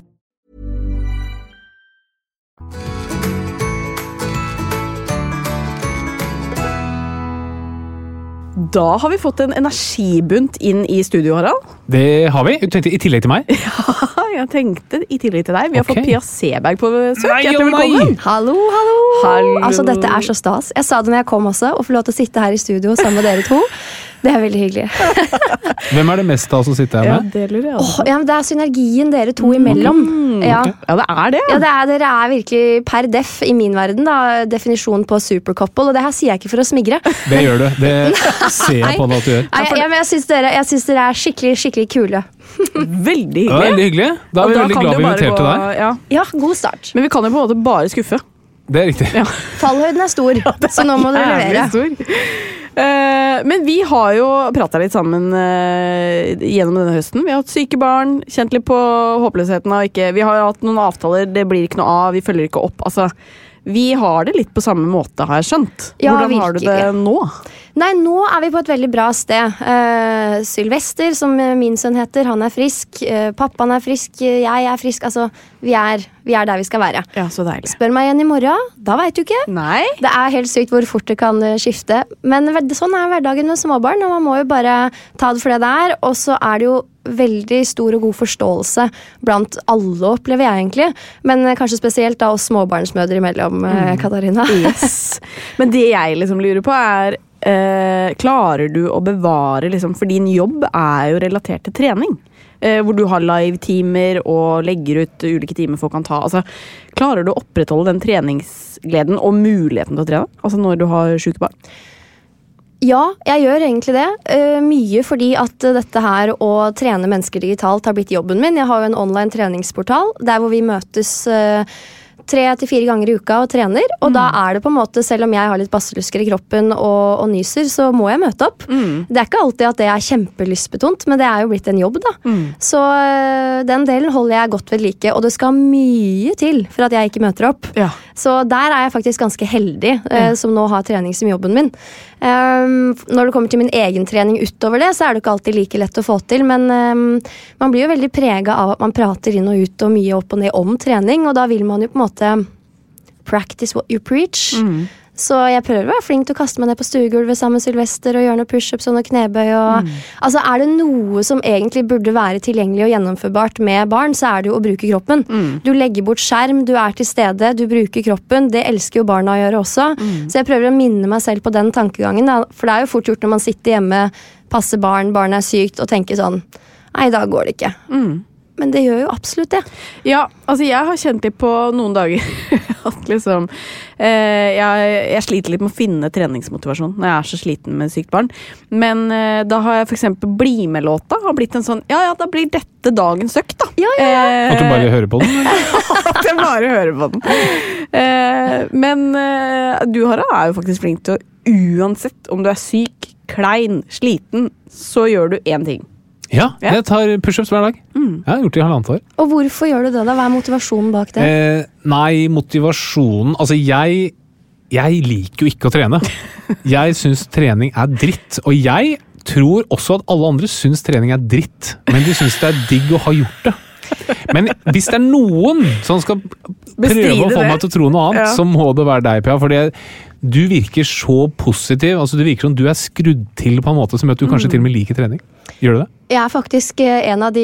Da har vi fått en energibunt inn i studio, Harald. Det har vi. Du tenkte I tillegg til meg? *laughs* Ja, Jeg tenkte i tillegg til deg. Vi har okay. fått Pia Seberg på besøk. Nei, Hjertelig velkommen. Hallo, hallo! Hallo. Altså, Dette er så stas. Jeg sa det når jeg kom også, å få lov til å sitte her i studio sammen med dere to. Det er veldig hyggelig. *laughs* Hvem er det mest av som sitter her Ja, med? det lurer jeg Åh, også. ja, men det er synergien dere to imellom. Ja. Ja, det er det. Ja, det er, Dere er virkelig per def i min verden da, definisjonen på supercouple. Og det her sier jeg ikke for å smigre. Det gjør du. Det *laughs* ser jeg på deg at du gjør. Nei, jeg, jeg, jeg syns dere, dere er skikkelig skikkelig kule. Veldig hyggelig. Ja, veldig hyggelig. Da er Og vi veldig glad vi inviterte deg. Ja. Ja, god start. Men vi kan jo på en måte bare skuffe. Det er riktig. *laughs* Fallhøyden er stor, så nå må dere levere. stor. Eh, men vi har jo prata litt sammen eh, gjennom denne høsten. Vi har hatt syke barn, kjent litt på håpløsheten av ikke Vi har jo hatt noen avtaler, det blir ikke noe av, vi følger ikke opp. Altså, vi har det litt på samme måte, har jeg skjønt. Ja, Hvordan har du det nå? Nei, nå er vi på et veldig bra sted. Uh, Sylvester, som min sønn heter, han er frisk. Uh, pappaen er frisk, jeg er frisk. Altså, vi er, vi er der vi skal være. Ja, så deilig. Spør meg igjen i morgen, da veit du ikke. Nei? Det er helt sykt hvor fort det kan eh, skifte. Men sånn er hverdagen med småbarn, og man må jo bare ta det for det det er. Og så er det jo veldig stor og god forståelse blant alle, opplever jeg egentlig. Men kanskje spesielt da oss småbarnsmødre imellom, mm. Katarina. Yes. *laughs* Men det jeg liksom lurer på, er eh, Klarer du å bevare liksom, For din jobb er jo relatert til trening. Eh, hvor du har live-timer og legger ut ulike timer folk kan ta. Altså, klarer du å opprettholde den treningsgleden og muligheten til å trene? Altså når du har sjuke barn? Ja, jeg gjør egentlig det. Uh, mye fordi at dette her å trene mennesker digitalt har blitt jobben min. Jeg har jo en online treningsportal der hvor vi møtes eh, tre til fire ganger i uka og trener. Og da er det på en måte, selv om jeg har litt basselusker i kroppen og, og nyser, så må jeg møte opp. Det er ikke alltid at det er kjempelystbetont, men det er jo blitt en jobb, da. Så øh, den delen holder jeg godt ved like, og det skal mye til for at jeg ikke møter opp. Ja. Så der er jeg faktisk ganske heldig, øh, som nå har trening som jobben min. Um, når det kommer til min egen trening utover det, så er det ikke alltid like lett å få til, men um, man blir jo veldig prega av at man prater inn og ut og mye opp og ned om trening, og da vil man jo på en måte practice what you preach. Så jeg prøver å være flink til å kaste meg ned på stuegulvet sammen med Sylvester og gjøre noen pushups og noen knebøy. Og, Altså Er det noe som egentlig burde være tilgjengelig og gjennomførbart med barn, så er det jo å bruke kroppen. Du legger bort skjerm, du er til stede, du bruker kroppen. Det elsker jo barna å gjøre også. Så jeg prøver å minne meg selv på den tankegangen. For det er jo fort gjort når man sitter hjemme, passer barn, barnet er sykt, og tenker sånn Nei, da går det ikke. Men det gjør jo absolutt det. Ja, altså jeg har kjent litt på noen dager *laughs* at liksom eh, jeg, jeg sliter litt med å finne treningsmotivasjon når jeg er så sliten med sykt barn. Men eh, da har jeg eksempel Bli med-låta har blitt en sånn Ja, ja, da blir dette dagens økt, da. Ja, ja, Eh, At du bare hører på den? *laughs* at jeg bare hører på den. Eh, men eh, du, Harald, er jo faktisk flink til å uansett om du er syk, klein, sliten, så gjør du én ting. Ja, Ja. jeg tar pushups hver dag. Jeg har gjort det i halvannet år. Og hvorfor gjør du det? da? Hva er motivasjonen bak det? Eh, nei, motivasjonen Altså, jeg Jeg liker jo ikke å trene. *laughs* Jeg syns trening er dritt. Og jeg tror også at alle andre syns trening er dritt, men de syns det er digg å ha gjort det. Men hvis det er noen som skal prøve Bestride å få meg til å tro noe annet, Ja. så må det være deg, Pia. For du virker så positiv. altså Du virker som du er skrudd til på en måte som gjør at du kanskje til og med liker trening. Gjør du det? Jeg er faktisk eh, en av de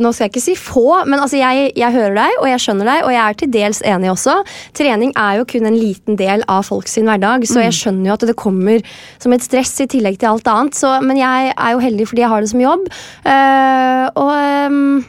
Nå skal jeg ikke si få, men altså jeg, jeg hører deg, og jeg skjønner deg, og jeg er til dels enig også. Trening er jo kun en liten del av folk sin hverdag, så jeg skjønner jo at det kommer som et stress i tillegg til alt annet. Så, men jeg er jo heldig fordi jeg har det som jobb. Uh, og um,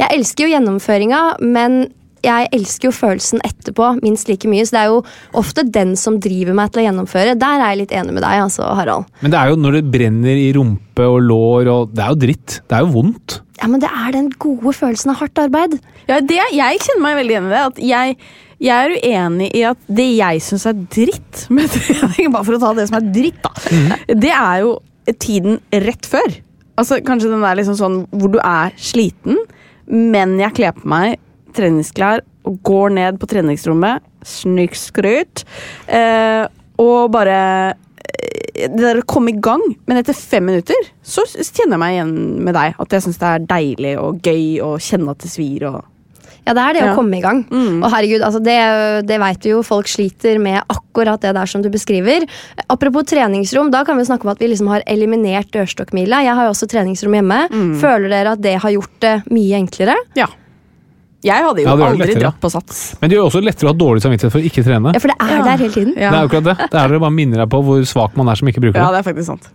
jeg elsker jo gjennomføringa, men jeg elsker jo følelsen etterpå minst like mye. Så det er jo ofte den som driver meg til å gjennomføre. Der er jeg litt enig med deg, altså, Harald. Men det er jo når det brenner i rumpe og lår og Det er jo dritt. Det er jo vondt. Ja, men det er den gode følelsen av hardt arbeid. Ja, det, jeg kjenner meg veldig enig i det. At jeg, jeg er uenig i at det jeg syns er dritt *laughs* med trening, bare for å ta det som er dritt, da, det er jo tiden rett før. Altså Kanskje den der liksom sånn hvor du er sliten, men jeg kler på meg treningsklær og går ned på treningsrommet, snikskryt, eh, og bare eh, det der å komme i gang, men etter fem minutter så kjenner jeg meg igjen med deg. At jeg syns det er deilig og gøy å kjenne at det svir. og Ja, det er det Ja. å komme i gang. Mm. Og herregud, altså det, det vet vi jo, folk sliter med akkurat det der som du beskriver. Apropos treningsrom, da kan vi snakke om at vi liksom har eliminert dørstokkmila. Jeg har jo også treningsrom hjemme. Mm. Føler dere at det har gjort det mye enklere? Ja. Jeg hadde jo Ja, aldri lettere. dratt på sats. Men det gjør også lettere å ha dårlig samvittighet for å ikke trene. Ja, for det er Ja. der hele tiden. Det er jo akkurat det. Det er det bare minner deg på hvor svak man er som ikke bruker det. Ja, det. er faktisk sant.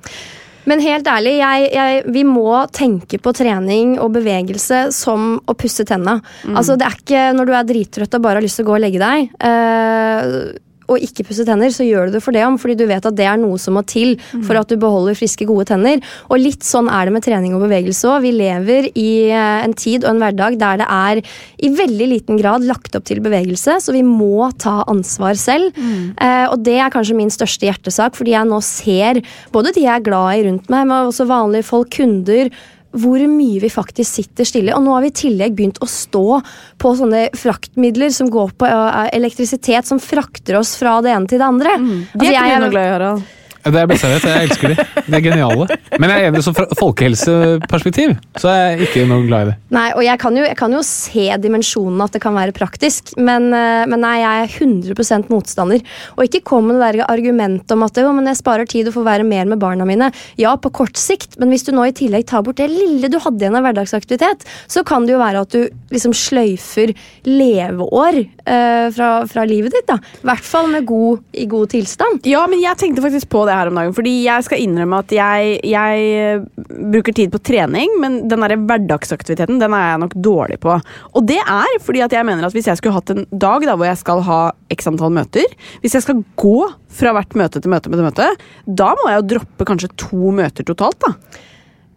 Men helt ærlig, jeg, jeg, vi må tenke på trening og bevegelse som å pusse tenna. Altså, det er ikke når du er drittrøtt og bare har lyst til å gå og legge deg. eh, og ikke pusse tenner, så gjør du det for det om, fordi du vet at det er noe som må til for at du beholder friske, gode tenner. Og litt sånn er det med trening og bevegelse òg. Vi lever i eh, en tid og en hverdag der det er i veldig liten grad lagt opp til bevegelse, så vi må ta ansvar selv. Eh, og det er kanskje min største hjertesak, fordi jeg nå ser både de jeg er glad i rundt meg, men også vanlige folk, kunder, hvor mye vi faktisk sitter stille. Og nå har vi i tillegg begynt å stå på sånne fraktmidler som går på eh, elektrisitet, som frakter oss fra det ene til det andre. Det Altså, er ikke du noe glad i, Harald. Det er det beste jeg vet. Jeg elsker de. De er geniale. Men jeg er enig, så fra folkehelseperspektiv så er jeg ikke noe glad i det. Nei, og jeg kan, jo, jeg kan jo se dimensjonen at det kan være praktisk, men, eh, men nei, jeg er 100 motstander. Og ikke kom med det der argumentet om at jo, men jeg sparer tid og får være mer med barna mine. Ja, på kort sikt, men hvis du nå i tillegg tar bort det lille du hadde igjen av hverdagsaktivitet, så kan det jo være at du liksom sløyfer leveår eh, fra, fra livet ditt. da. I hvert fall med god, i god tilstand. Ja, men jeg tenkte faktisk på det her om dagen. Fordi jeg skal innrømme at jeg, jeg eh, bruker tid på trening, men den der hverdagsaktiviteten den er jeg nok dårlig på. Og det er fordi at jeg mener at hvis jeg skulle hatt en dag da, hvor jeg skal ha x antall møter Hvis jeg skal gå fra hvert møte til møte, til møte, da må jeg jo droppe kanskje to møter totalt. da.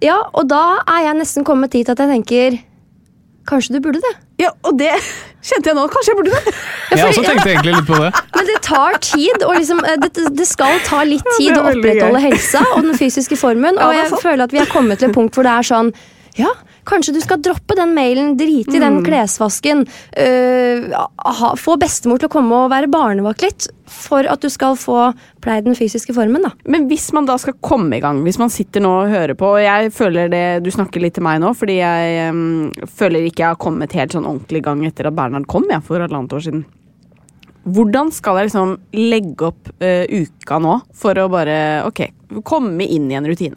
Ja, og da er jeg nesten kommet dit at jeg tenker Kanskje du burde det? Ja, Og det *laughs* kjente jeg nå. Kanskje jeg burde det. Jeg også tenkte egentlig litt på det. *laughs* Men det tar tid, og liksom, eh, det, det skal ta litt tid å opprettholde gøy. helsa og den fysiske formen. Ja, Og jeg føler at vi er kommet til et punkt hvor det er sånn Ja, kanskje du skal droppe den mailen, drite i Mm. den klesvasken. øh, ha, få bestemor til å komme og være barnevakt litt. For at du skal få pleie den fysiske formen, da. Men hvis man da skal komme i gang, hvis man sitter nå og hører på og Jeg føler det, Du snakker litt til meg nå, fordi jeg em, føler ikke jeg har kommet helt sånn ordentlig i gang etter at Bernhard kom jeg, for halvannet år siden. Hvordan skal jeg liksom legge opp eh, uka nå for å bare ok, komme inn i en rutine?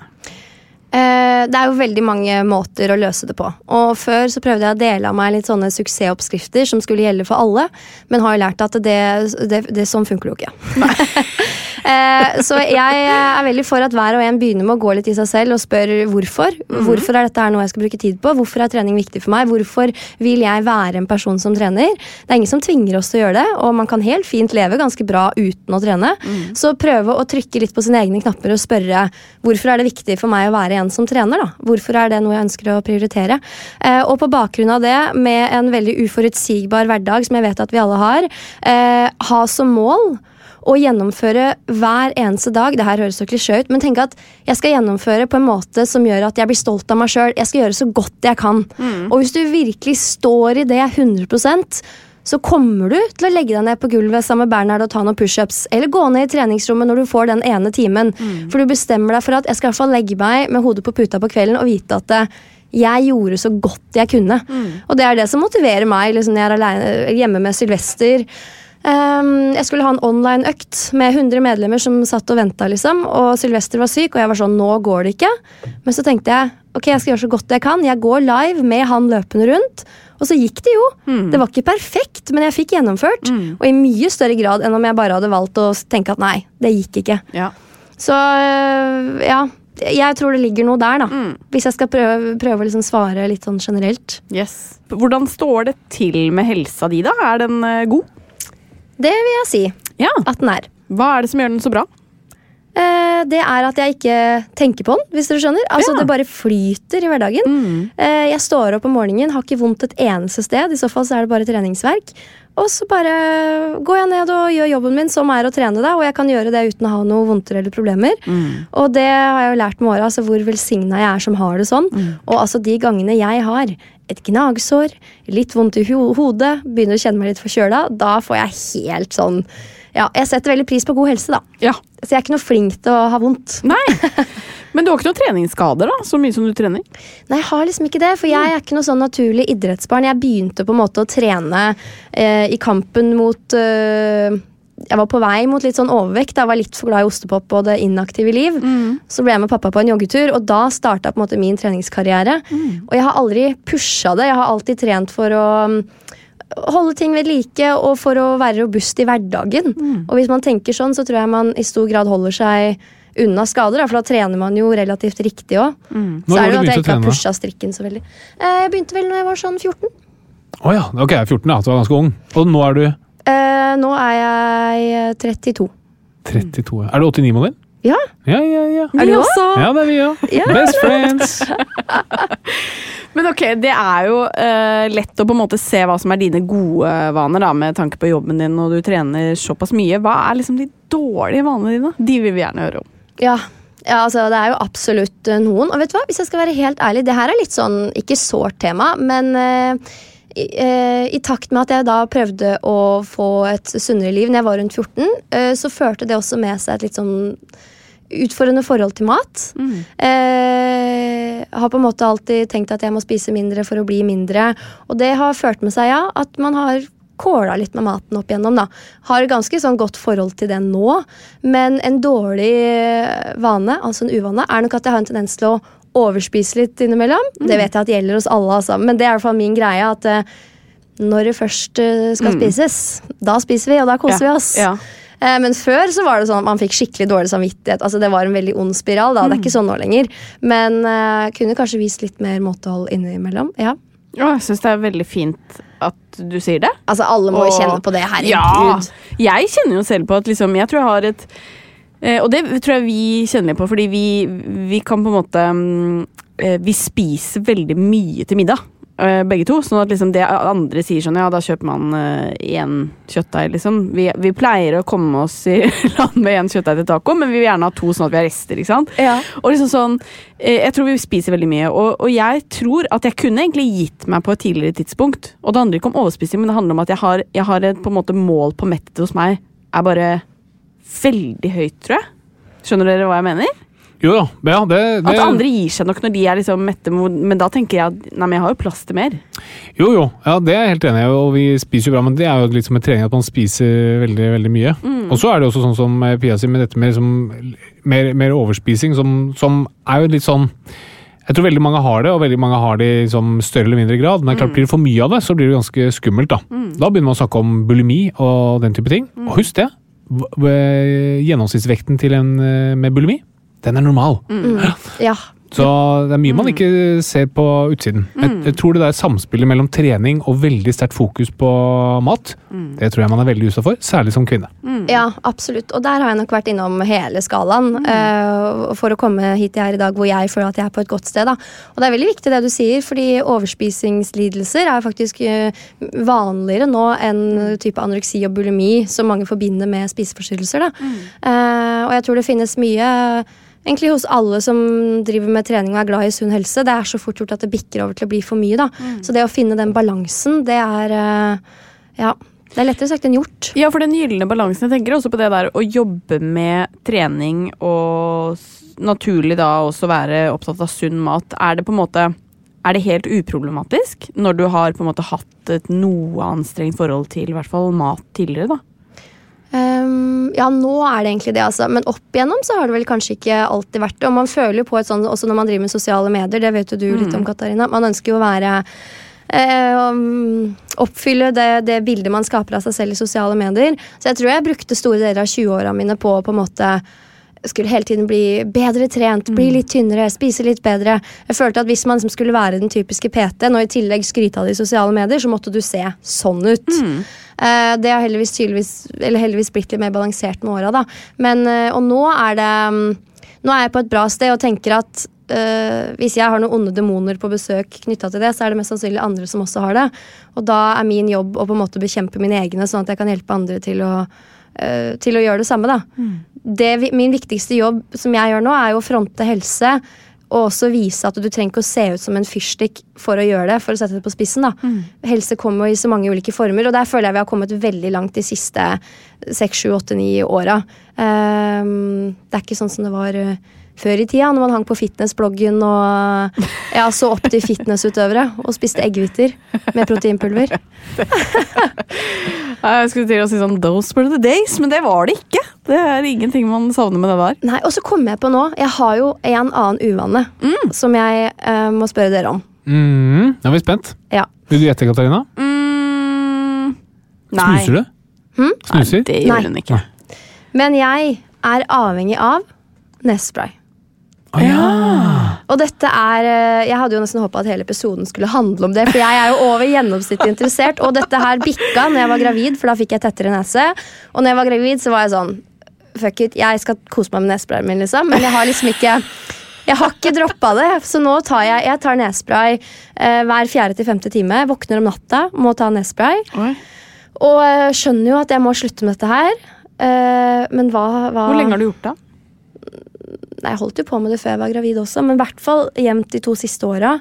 Eh, det er jo veldig mange måter å løse det på. Og Før så prøvde jeg å dele av meg litt sånne suksessoppskrifter som skulle gjelde for alle, men har jo lært at det, det, det sånn funker jo ikke. *laughs* eh, så jeg er veldig for at hver og en begynner med å gå litt i seg selv og spør hvorfor. Hvorfor er dette her noe jeg skal bruke tid på? Hvorfor er trening viktig for meg? Hvorfor vil jeg være en person som trener? Det er ingen som tvinger oss til å gjøre det, og man kan helt fint leve ganske bra uten å trene. Så prøve å trykke litt på sine egne knapper og spørre hvorfor er det viktig for meg å være en som trener. da? Hvorfor er det noe jeg ønsker å prioritere? Eh, og på bakgrunn av det, med en veldig uforutsigbar hverdag som jeg vet at vi alle har, eh, ha som mål å gjennomføre hver eneste dag. Det her høres så klisjé ut, men tenk at jeg skal gjennomføre på en måte som gjør at jeg blir stolt av meg sjøl. Jeg skal gjøre så godt jeg kan. Og hvis du virkelig står i det 100 så kommer du til å legge deg ned på gulvet sammen med Bernhard og ta noen pushups. Eller gå ned i treningsrommet når du får den ene timen. For du bestemmer deg for at jeg skal i hvert fall legge meg med hodet på puta på kvelden og vite at eh, jeg gjorde så godt jeg kunne. Og det er det som motiverer meg liksom, når jeg er alene, hjemme med Sylvester. Um, jeg skulle ha en online-økt med 100 medlemmer som satt og venta. Liksom, og Sylvester var syk, og jeg var sånn Nå går det ikke. Men så tenkte jeg ok, jeg skal gjøre så godt jeg kan. Jeg går live med han løpende rundt. Og så gikk det jo. Det var ikke perfekt, men jeg fikk gjennomført. Og i mye større grad enn om jeg bare hadde valgt å tenke at nei, det gikk ikke. Ja. Så øh, ja, jeg tror det ligger noe der, da. Hvis jeg skal prøve, prøve å liksom svare litt sånn generelt. Yes. Hvordan står det til med helsa di, da? Er den eh, god? Det vil jeg si Ja. at den er. Hva er det som gjør den så bra? Eh, det er at jeg ikke tenker på den, hvis dere skjønner. Altså Ja. Det bare flyter i hverdagen. Eh, jeg står opp om morgenen, har ikke vondt et eneste sted. I så fall så er det bare treningsverk. Og så bare går jeg ned og gjør jobben min, som er å trene. da, Og jeg kan gjøre det uten å ha noe vondter eller problemer. Og det har jeg jo lært med åra, altså hvor velsigna jeg er som har det sånn. Og altså de gangene jeg har et gnagsår, litt vondt i ho hodet, begynner å kjenne meg litt forkjøla, da får jeg helt sånn ja, jeg setter veldig pris på god helse, da. Ja. Så jeg er ikke noe flink til å ha vondt. Nei. *laughs* Men du har ikke noen treningsskader, da? Så mye som du trener? Nei, jeg har liksom ikke det, for jeg er ikke noe sånn naturlig idrettsbarn. Jeg begynte på en måte å trene eh, i kampen mot eh, Jeg var på vei mot litt sånn overvekt. Jeg var litt for glad i ostepop og det inaktive liv. Så ble jeg med pappa på en joggetur, og da starta min treningskarriere. Og jeg har aldri pusha det. Jeg har alltid trent for å mm, holde ting ved like og for å være robust i hverdagen. Og hvis man tenker sånn, så tror jeg man i stor grad holder seg unna skader, da, for da trener man jo relativt riktig òg. Når Så er det jo at jeg ikke har pusha strikken så veldig. Eh, Jeg begynte vel når jeg var sånn 14. Å ja, ok, er 14, ja. Du var ganske ung. Og nå er du Eh, nå er jeg eh, 32. 32. ja. Er du 89-modell? Ja, Ja, ja, ja. er det Vi også? Ja, det er vi òg. Ja. Best friends! *laughs* Men ok, det er jo uh, lett å på en måte se hva som er dine gode vaner, da, med tanke på jobben din, og du trener såpass mye. Hva er liksom de dårlige vanene dine? De vil vi gjerne høre om. Ja. ja, altså det er jo absolutt eh, noen. Og vet du hva, hvis jeg skal være helt ærlig, det her er litt sånn, ikke sårt tema, men uh, i, eh, i takt med at jeg da prøvde å få et sunnere liv når jeg var rundt 14, eh, så førte det også med seg et litt sånn utfordrende forhold til mat. Eh, har på en måte alltid tenkt at jeg må spise mindre for å bli mindre. Og det har ført med seg ja, at man har kåla litt med maten opp igjennom. da. Har ganske sånn godt forhold til det nå, men en dårlig eh, vane, altså en uvane, er nok at jeg har en tendens til å overspise litt innimellom. Det vet jeg at gjelder hos alle, altså. men det er i hvert fall min greie. at eh, når det først skal skal spises, da spiser vi, og da koser vi oss. Ja. Eh, Men før så var det sånn at man fikk skikkelig dårlig samvittighet. Altså Det var en veldig ond spiral. da, Det er ikke sånn nå lenger. Men uh, kunne kanskje vist litt mer måtehold innimellom. Ja. Jeg syns det er veldig fint at du sier det. Altså Alle må jo kjenne på det. Ja, jeg kjenner jo selv på at liksom, jeg tror jeg har et eh, Og det tror jeg vi kjenner litt på, fordi vi, vi kan på en måte mm, eh, Vi spiser veldig mye til middag. Eh, Begge to. Sånn at liksom det andre sier sånn, ja, da kjøper man én kjøttdeig, liksom. Vi, vi pleier å komme oss i *laughs* land med én kjøttdeig til taco, men vi vil gjerne ha to sånn at vi har rester. ikke sant? Ja. Og liksom sånn, eh, Jeg tror vi spiser veldig mye, og, og jeg tror at jeg kunne egentlig gitt meg på et tidligere tidspunkt. Og det handler ikke om overspising, men det handler om at jeg har, jeg har et på en måte mål på mettet hos meg er bare veldig høyt, tror jeg. Skjønner dere hva jeg mener? Jo da. Ja, det, det, At andre gir seg nok når de er liksom mette, men da tenker jeg at nei, men jeg har jo plass til mer. Jo, jo. Ja, det er jeg helt enig i, og vi spiser jo bra, men det er jo litt som en trening at man spiser veldig veldig mye. Og så er det også sånn som eh, Pia sier, med dette med liksom, mer, mer overspising, som, som er jo litt sånn jeg tror veldig mange har det, og veldig mange har det i liksom, større eller mindre grad. Men klart blir det for mye av det, så blir det ganske skummelt. Da Da begynner man å snakke om bulimi og den type ting. Og husk det, gjennomsnittsvekten til en eh, med bulimi, den er normal. ja. Så det er mye man ikke ser på utsiden. Jeg, jeg tror det der samspillet mellom trening og veldig sterkt fokus på mat, det tror jeg man er veldig utsatt for, særlig som kvinne. Ja, absolutt. Og der har jeg nok vært innom hele skalaen uh, for å komme hit jeg er i dag hvor jeg føler at jeg er på et godt sted. Da. Og det er veldig viktig det du sier, fordi overspisingslidelser er faktisk eh, vanligere nå enn type anoreksi og bulimi som mange forbinder med spiseforstyrrelser. Da. Eh, og jeg tror det finnes mye Egentlig hos alle som driver med trening og er glad i sunn helse. Det er så fort gjort at det bikker over til å bli for mye. Da. Så det å finne den balansen, det er eh, Ja. Det er lettere sagt enn gjort. Ja, for den gylne balansen. Jeg tenker også på det der å jobbe med trening og naturlig da også være opptatt av sunn mat. Er det på en måte er det helt uproblematisk når du har på en måte hatt et noe anstrengt forhold til i hvert fall mat tidligere? da? Ehm, ja, nå er det egentlig det, altså. Men opp igjennom så har det vel kanskje ikke alltid vært det. Og man føler jo på et sånt, også når man driver med sosiale medier, det vet jo du litt om, Katarina. Man ønsker jo å være um, Oppfylle det, det bildet man skaper av seg selv i sosiale medier. Så jeg tror jeg brukte store deler av 20-åra mine på å på en måte skulle hele tiden bli bedre trent, bli litt tynnere, spise litt bedre. Jeg følte at Hvis man liksom skulle være den typiske PT-en og i tillegg skryte av det i sosiale medier, så måtte du se sånn ut. Eh, det har heldigvis, heldigvis blitt litt mer balansert med åra. Uh, og nå er det um, Nå er jeg på et bra sted og tenker at uh, hvis jeg har noen onde demoner på besøk knytta til det, så er det mest sannsynlig andre som også har det. Og da er min jobb å på en måte bekjempe mine egne, sånn at jeg kan hjelpe andre til å, eh, til å gjøre det samme. da. Det, min viktigste jobb som jeg gjør nå, er jo å fronte helse og også vise at du trenger ikke å se ut som en fyrstikk for å gjøre det. For å sette det på spissen da. Helse kommer i så mange ulike former, og der føler jeg vi har kommet veldig langt de siste seks, sju, åtte, ni åra. Um, det er ikke sånn som det var eh, før i tida, når man hang på fitnessbloggen og *laughs* ja, så opp til fitnessutøvere og spiste eggehviter med proteinpulver. *laughs* *laughs* Jeg skulle til å si sånn Those were the days, men det var det ikke. Det er ingenting man savner med det der. Nei, Og så kommer jeg på nå, jeg har jo en annen uvane som jeg eh, må spørre dere om. Mm, nå er vi spent. Ja. Vil du gjette, Katarina? Mm, nei. Snuser du? Hm? Snuser? Det gjør hun ikke. Men jeg er avhengig av nesespray. Å ja! Og dette er eh, Jeg hadde jo nesten håpa at hele episoden skulle handle om det, for jeg er jo over gjennomsnittet interessert. Og dette her bikka når jeg var gravid, for da fikk jeg tettere nese. Og når jeg var gravid, så var jeg sånn Fuck it, jeg skal kose meg med nesesprayen min, liksom. Men jeg har liksom ikke jeg har ikke droppa det, så nå tar jeg, jeg tar nesespray eh, hver fjerde til femte time. Våkner om natta, må ta nesespray. Og eh, skjønner jo at jeg må slutte med dette her. Eh, men hva, hva Hvor lenge har du gjort det? Nei, Jeg holdt jo på med det før jeg var gravid også, men i hvert fall jevnt de to siste åra.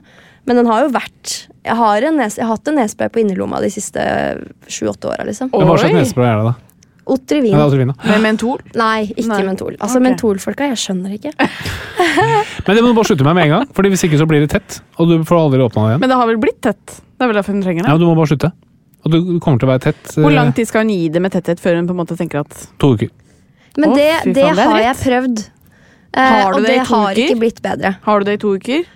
Men den har jo vært Jeg har, en nes, jeg har hatt en nesespray på innerlomma de siste sju-åtte åra. Liksom. Men Hva slags nesespray er det, da? Otrivin. Ja. Med mentol? Nei, ikke Nei. mentol. Altså okay. Mentolfolka, jeg skjønner ikke. *laughs* Men det må du bare slutte med med en gang, Fordi hvis ikke så blir det tett. Og du får aldri åpna det igjen. Men det har vel blitt tett? Det er vel derfor hun trenger det? Ja, Du må bare slutte. Og du kommer til å være tett eh, Hvor lang tid skal hun gi det med tetthet før hun på en måte tenker at to uker. Men det, oh, det faen, det har jeg prøvd. Eh, Har du og det i to har uker? ikke blitt bedre. Har du det i to uker?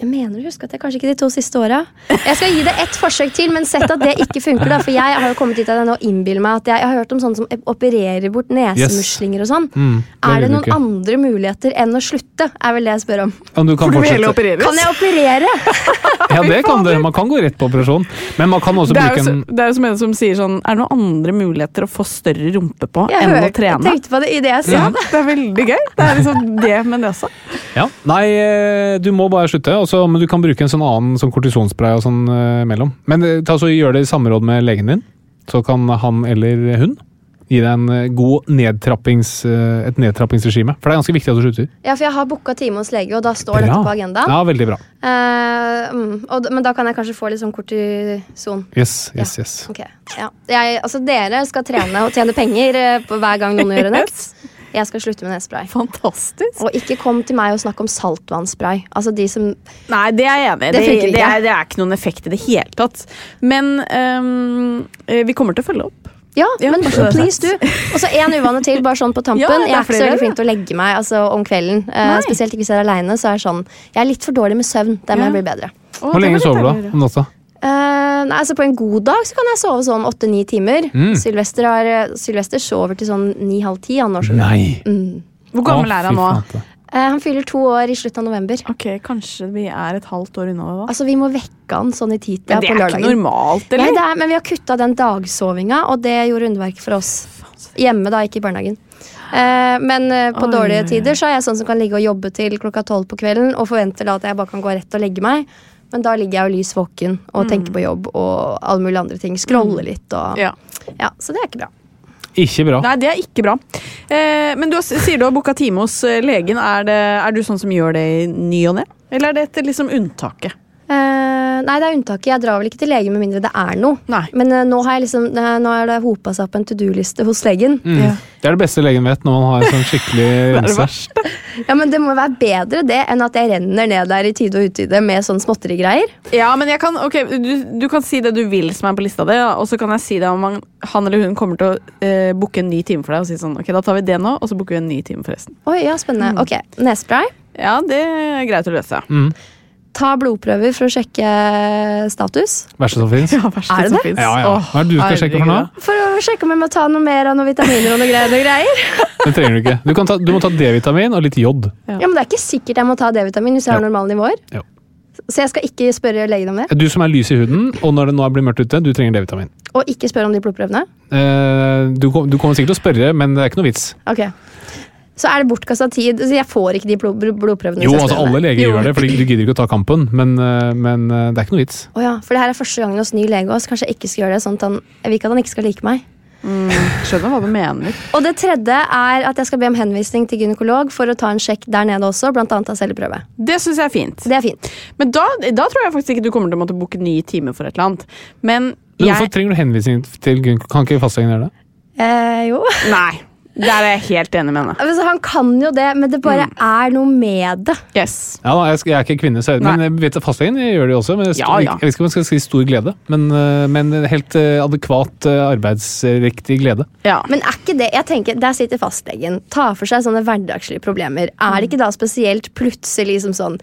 Jeg mener du husker at jeg kanskje ikke de to siste åra. Jeg skal gi det ett forsøk til, men sett at det ikke funker. da For jeg har jo kommet dit at jeg nå innbiller meg at jeg, jeg har hørt om sånne som opererer bort nesemuslinger og sånn. Mm, Er det noen ikke. andre muligheter enn å slutte? Er vel det jeg spør om. Om du kan fortsette. Kan jeg operere? *laughs* Ja, det kan du. Man kan gå rett på operasjon. Men man kan også Det bruke en det er jo som en som sier sånn Er det noen andre muligheter å få større rumpe på Jeg, enn å trene? jeg tenkte på det i det jeg sa. Ja, det er veldig gøy. Det er liksom det med det også. Ja. Nei, eh, du må bare slutte. Også, men du kan bruke en sånn annen sånn kortisonspray og sånn eh, mellom. Men eh, ta så gjør det i samråd med legen din, så kan han eller hun gi deg en eh, god nedtrappings, eh, et nedtrappingsregime. For det er ganske viktig at du slutter. Ja, for jeg har booka time hos lege, og da står dette på agendaen. Ja, veldig bra. Eh, mm, og, men da kan jeg kanskje få litt sånn kortison. Yes, yes, yes. Okay. ja. jeg, altså Dere skal trene og tjene penger eh, på hver gang noen gjør en økt. *laughs* Jeg skal slutte med nesespray. Fantastisk. Og ikke kom til meg og snakk om saltvannsspray. Altså de som Nei, det er jeg enig i. Det Det, det, det er ikke noen effekt i det hele tatt. Men eh, vi kommer til å følge opp. Ja, Ja, men så er *laughs* please du. Og så en uvane til, bare sånn på tampen. Ja, er jeg er ikke så veldig flink til å legge meg altså, om kvelden. Uh, spesielt ikke hvis jeg er aleine. Så er det sånn Jeg er litt for dårlig med søvn. Der må Ja. jeg bli bedre. Hvor lenge sover du da om natta? Uh, nei, altså På en god dag så kan jeg sove sånn åtte-ni timer. Mm. Sylvester, har, Sylvester sover til sånn ni-halv ti. Mm. Hvor gammel Å, er han nå? Eh, han fyller to år i slutten av november. Ok, Kanskje vi er et halvt år unna da? Altså Vi må vekke han sånn i titida Men det er ikke normalt, normalt, Nei, det er, men vi har kutta den dagsovinga, og det gjorde underverket for oss. Hjemme, da, ikke i barnehagen. Eh, men eh, på Oi, dårlige tider så er jeg sånn som kan ligge og jobbe til klokka tolv på kvelden og forventer da at jeg bare kan gå rett og legge meg. Men da ligger jeg jo lys våken og tenker på jobb og alle mulige andre ting. Scroller litt og Ja. Ja, Så det er ikke bra. Ikke bra. Nei, det er ikke bra. Eh, men du har, sier du har booka time hos eh, legen. Er, det, er du sånn som gjør det i ny og ne? Eller er det et liksom unntaket? Eh, nei, det er unntaket. Jeg drar vel ikke til legen med mindre det er noe. Nei. Men uh, nå har jeg liksom uh, Nå er det hopa seg opp en to do-liste hos legen. Mm. Ja. Det er det beste legen vet når man har en sånn skikkelig *laughs* er verste. Ja, men Det må være bedre det enn at jeg renner ned der i tide og utide med sånn småtterigreier. Ja, men jeg kan, ok, du, du kan si det du vil som er på lista di, ja, og så kan jeg si det om han, han eller hun kommer til å uh, booke en ny time for deg. Og si sånn, ok, da tar vi det nå, og så booker vi en ny time forresten. Oi, ja, spennende. Mm. Ok, Nesespray. Ja, det er greit å løse. Mm. Ta blodprøver for å sjekke status. Verste som fins. *laughs* Ja, verste Er det som det? finnes. Ja, ja. Hva er det du skal sjekke for nå? For å sjekke om jeg må ta noe mer av noen vitaminer og noe greier. Noe greier. *laughs* Det trenger du ikke. Du, kan ta, du må ta D-vitamin og litt jod. Ja. Ja, men Det er ikke sikkert jeg må ta D-vitamin hvis jeg har normale nivåer. Jo. Så jeg skal ikke spørre legen om det. Du som er lys i huden, og når det nå blir mørkt ute, du trenger D-vitamin. Og ikke spørre om de blodprøvene. Eh, du, kom- du kommer sikkert til å spørre, men det er ikke noe vits. Ok. Så er det bortkasta tid. Så jeg får ikke de blod, blod- blodprøvene. Jo, altså alle leger gjør det, for du gidder ikke å ta kampen, men, eh, men eh, det er ikke noe vits. Å ja, for det her er første gangen hos ny lege også. Kanskje jeg ikke skal gjøre det. Sånn at han, jeg vil ikke at han ikke skal like meg. Skjønner hva du mener. *laughs* Og det tredje er at jeg skal be om henvisning til gynekolog for å ta en sjekk der nede også, blant annet av celleprøve. Det syns jeg er fint. Det er fint. Men da, da tror jeg faktisk ikke du kommer til å måtte booke ny time for et eller annet. Men Men hvorfor jeg trenger du henvisning til gynekolog? Kan ikke fastlegen gjøre det? Eh, jo. Nei. Der er jeg helt enig med henne. Altså, han kan jo det, men det bare er noe med det. Yes. Ja, da, jeg, jeg er ikke kvinne, så, men jeg vet fastlegen gjør det også. Men jeg, Ja, ja. jeg vet ikke om jeg skal si stor glede, men, eh, men helt eh, adekvat eh, arbeidsriktig glede. Ja. Men er ikke det, jeg tenker, Der sitter fastlegen, tar for seg sånne hverdagslige problemer. Er det ikke da spesielt plutselig som sånn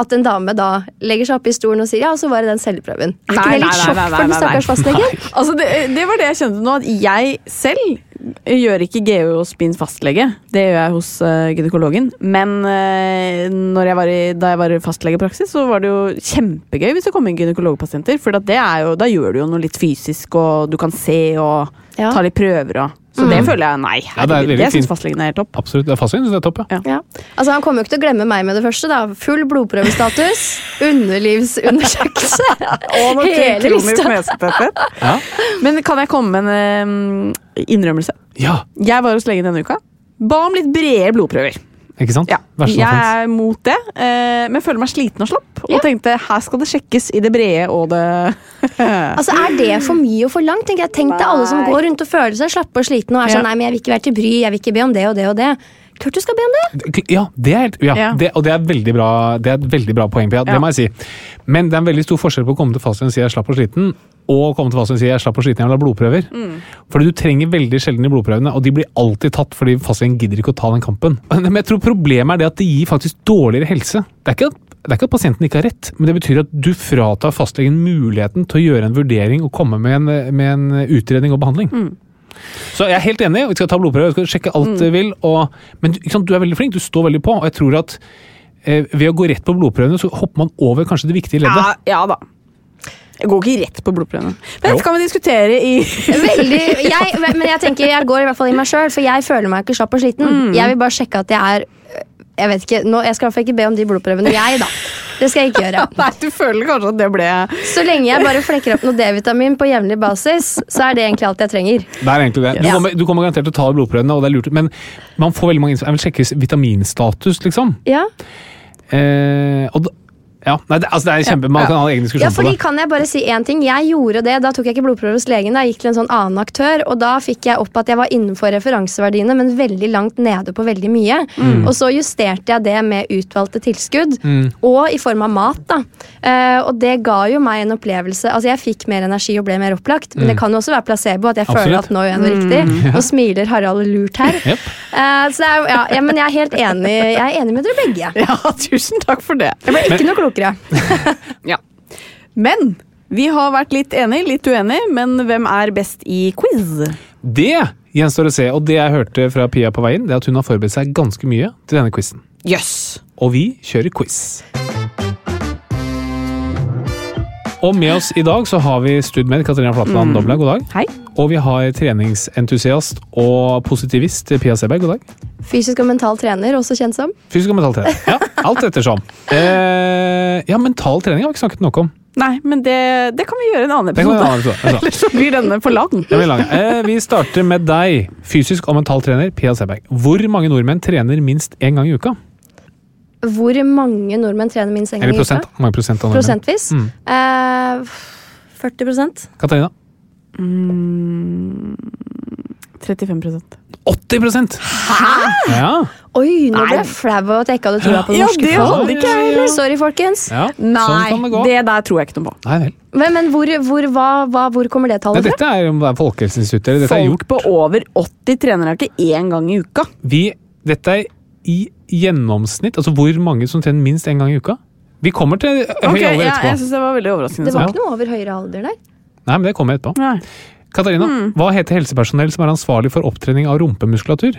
at en dame da legger seg opp i stolen og sier ja, og så var det den celleprøven? Er ikke Nei, det litt nei, nei, sjokk nei, for den stakkars fastlegen? *laughs* Altså, det, det var det jeg kjente nå, at jeg selv gjør ikke GU hos min fastlege. Det gjør jeg hos uh, gynekologen. Men uh, jeg var i, da jeg var i fastlegepraksis, så var det jo kjempegøy hvis det kom inn gynekologpasienter. For jo, da gjør du jo noe litt fysisk, og du kan se og Ja. ta litt prøver. Og, så det føler jeg nei. Ja, det herregud, det syns fastlegen er topp. Absolutt. Det er fastlegen synes det er topp, ja. Ja. Altså, Han kommer jo ikke til å glemme meg med det første. da Full blodprøvestatus, *laughs* underlivsundersøkelse. Hele lista. Ja. Men kan jeg komme med en innrømmelse? ja. Jeg var hos legen denne uka. Ba om litt brede blodprøver. Ikke sant? Ja. Jeg er mot det, eh, men føler meg sliten og slapp. Og tenkte her skal det sjekkes i det brede og det *laughs* Altså, Er det for mye og for langt? Tenk deg alle som går rundt og føler seg slappe og slitne og er sånn Ja. Nei, men jeg vil ikke være til bry, jeg vil ikke be om det og det og det. Klart du skal be om det! Ja, det er, ja, Ja. Det, og det er, veldig bra, det er et veldig bra poeng, Pia. Ja. Det må jeg si. Men det er en veldig stor forskjell på å komme til fastlegen og si jeg slapp og sliten, og komme til fastlegen og si jeg slapp å slite, jeg vil ha blodprøver. Fordi du trenger veldig sjelden de blodprøvene, og de blir alltid tatt fordi fastlegen gidder ikke å ta den kampen. *laughs* Men jeg tror problemet er det at det gir faktisk dårligere helse. Det er ikke at det er ikke at pasienten ikke har rett, men det betyr at du fratar fastlegen muligheten til å gjøre en vurdering og komme med en, med en utredning og behandling. Så jeg er helt enig, vi skal ta blodprøve, vi skal sjekke alt vi vil. Og, men sant, du er veldig flink, du står veldig på. Og jeg tror at eh, ved å gå rett på blodprøvene, så hopper man over kanskje det viktige leddet. Ja, ja da. Jeg går ikke rett på blodprøvene. Men dette kan vi diskutere i Veldig, jeg, men jeg tenker, jeg går i hvert fall i meg sjøl, for jeg føler meg ikke slapp og sliten. Mm. Jeg vil bare sjekke at jeg er Jeg vet ikke, nå, jeg skal i hvert fall ikke be om de blodprøvene, jeg, da. Det skal jeg ikke gjøre. *laughs* Nei, du føler kanskje at det ble Så lenge jeg bare flekker opp noe D-vitamin på jevnlig basis, så er det egentlig alt jeg trenger. Det er egentlig det. Du, kommer, du kommer garantert til å ta blodprøvene, og det er lurt. Men man får veldig mange innspill. Jeg vil sjekke vitaminstatus, liksom. Ja, Eh, og da, ja, nei, det, altså det er kjempe, Man kan ha egen diskusjon Ja, på fordi det. kan jeg bare si én ting? Jeg gjorde det, Da tok jeg ikke blodprøver hos legen, da jeg gikk til en sånn annen aktør. Og da fikk jeg opp at jeg var innenfor referanseverdiene, men veldig langt nede på veldig mye. Mm. Og så justerte jeg det med utvalgte tilskudd, og i form av mat. da. Uh, og det ga jo meg en opplevelse Altså, jeg fikk mer energi og ble mer opplagt, men det kan jo også være placebo, at jeg føler Mm. At nå gjør jeg noe riktig. Nå smiler Harald lurt her. *laughs* Yep. Uh, så er, ja, ja, men jeg er helt enig, jeg er enig med dere begge. *laughs* Ja, tusen takk for det. Jeg ble ikke noe klokere. *laughs* Ja. Men vi har vært litt enige, litt uenige, men hvem er best i quiz? Det gjenstår å se, og det jeg hørte fra Pia på veien, det er at hun har forberedt seg ganske mye til denne quizen. Yes. Og vi kjører quiz. Og med oss i dag så har vi studmed Katarina Flatland Dobla, god dag. Hei. Og vi har treningsentusiast og positivist Pia Seberg, god dag. Fysisk og mental trener, også kjent som. Fysisk og mental trener, Ja, alt ettersom. *laughs* Eh, ja, mental trening har vi ikke snakket nok om. Nei, men det, det kan vi gjøre en annen Det kan vi episode. *laughs* eller en episode. Ellers så blir denne for lang. Blir lang. Eh, vi starter med deg, fysisk og mental trener Pia Seberg. Hvor mange nordmenn trener minst én gang i uka? Hvor mange nordmenn trener minst en gang i prosent? uka? Hvor mange prosent av nordmenn? Prosentvis? Mm. Eh, 40% Katarina? Mm, 35% 80 Hæ?! Ja. Oi, nå ble jeg flau over at jeg ikke hadde trua på det Ja, norske det folk. ikke heller. Sorry, folkens. ja. Nei, sånn det det der tror jeg ikke noe på. Nei vel. Men, men hvor, hvor, hva, hva, hvor kommer det tallet fra? dette er jo Folkehelseinstituttet. Er Folk gjort på over 80 trener ikke én gang i uka. vi, Dette er i gjennomsnitt, altså hvor mange som trener minst én gang i uka. Vi kommer til høy okay, alder ja, etterpå. jeg synes det var veldig overraskende. Det var ikke noe over høyere alder der. Nei, men det kommer etterpå. Nei. Katarina, mm. hva heter helsepersonell som er ansvarlig for opptrening av rumpemuskulatur?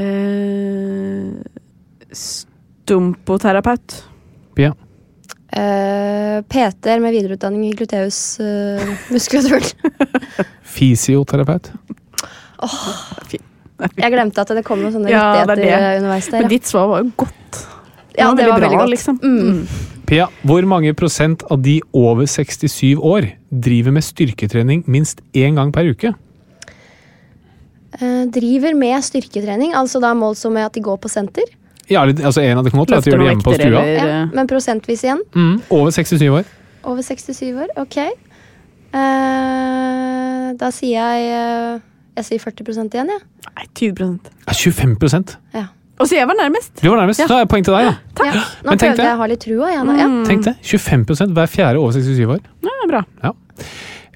Uh, Stumpoterapeut. Pia? Uh, PT-er med videreutdanning i gluteusmuskulaturen. *laughs* Fysioterapeut? Jeg glemte at det kom noen sånne Ja, er rettigheter det. underveis der. Men ditt svar var jo godt. ja det veldig var bra, veldig godt. liksom. Mm. Pia, hvor mange prosent av de over 67 år driver med styrketrening minst én gang per uke? Eh, driver med styrketrening, altså da målt som med at de går på senter. Ja, altså En av det kan godt være at de gjør det hjemme på stua. Eller- Ja, men prosentvis igjen. Mm, over 67 år. Over 67 år, ok. Eh, da sier jeg eh, Jeg sier 40% igjen, jeg. Nei, 20 Ja, 25% Ja. Og så jeg var nærmest. Du var nærmest. Ja. Da er poeng til deg, da. ja. Nå Men tenk prøvde jeg å ha litt trua. Ja, ja. Tenk det. 25% hver fjerde over 67 år. Ja, bra. Ja.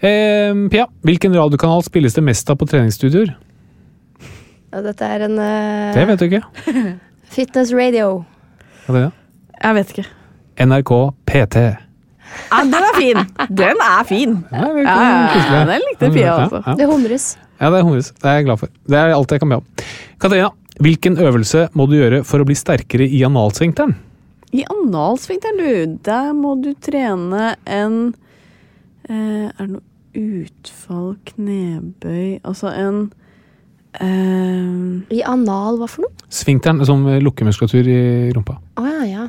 Eh, Pia, hvilken radiokanal spilles det mest av på treningsstudioer? Ja, dette er en uh... Det vet du ikke. *laughs* fitness radio. Hva er det? Jeg vet ikke. NRK PT. Ja, den er fin! Den er fin. Ja, er Ja, ja, ja, den likte Pia, også. Ja, Det humres. Ja, det er humris. Det er jeg glad for. Det er alt jeg kan be om. Katarina, hvilken øvelse må du gjøre for å bli sterkere i analsvinkteren? I analsvinkteren, du, der må du trene en eh, Er det noe utfall, knebøy Altså en eh, I anal, hva for noe? Svinkteren som lukkemuskulatur i rumpa. Å ja, ja.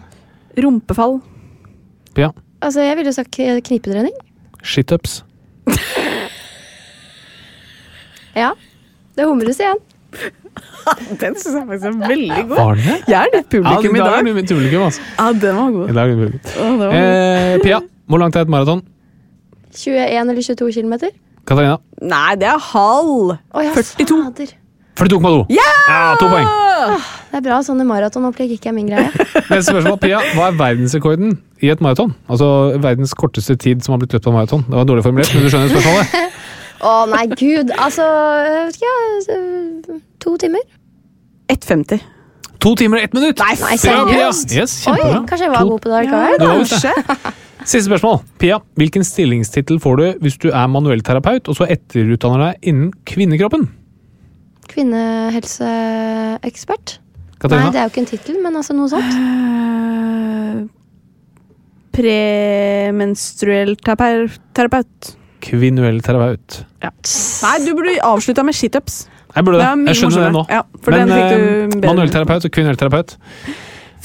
rumpefall. Ja. Altså, jeg ville sagt knipetrening. shitups. *laughs* Ja. Det humres igjen. *laughs* Den syns jeg faktisk er veldig god. Var det? Jeg er ditt publikum ja, i dag. er du mitt publikum, altså. Ja, den var I god. dag er du var. Eh, Pia, hvor langt er et maraton? *laughs* 21 eller 22 km. Katarina, Nei, det er halv. Oh, ja, 42. fader. 42,2. Ja, to poeng. Det er bra. Sånne maratonopplegg ikke er min greie. *laughs* Neste spørsmål. Pia, hva er verdensrekorden i et maraton? Altså verdens korteste tid som har blitt løpt på maraton. Det var dårlig formulert, men du skjønner spørsmålet? Å nei, gud. Altså jeg vet ikke, jeg, To timer? 1,50. To timer og ett minutt! Nei, Bra, Pia. seriøst? Yes, Oi, kanskje jeg var To- god på det likevel? Visst. *laughs* Siste spørsmål. Pia, hvilken stillingstittel får du hvis du er manuellterapeut og så etterutdanner deg innen kvinnekroppen? Kvinnehelseekspert? Nei, det er jo ikke en tittel, men altså noe sånt. Uh, Premenstruell terapeut. Terapeut. Kvinnuell terapeut. Nei, du burde avslutta med situps. Jeg burde det. Det Jeg skjønner det nå. Ja, for Men eh, manuell terapeut og kvinnuell terapeut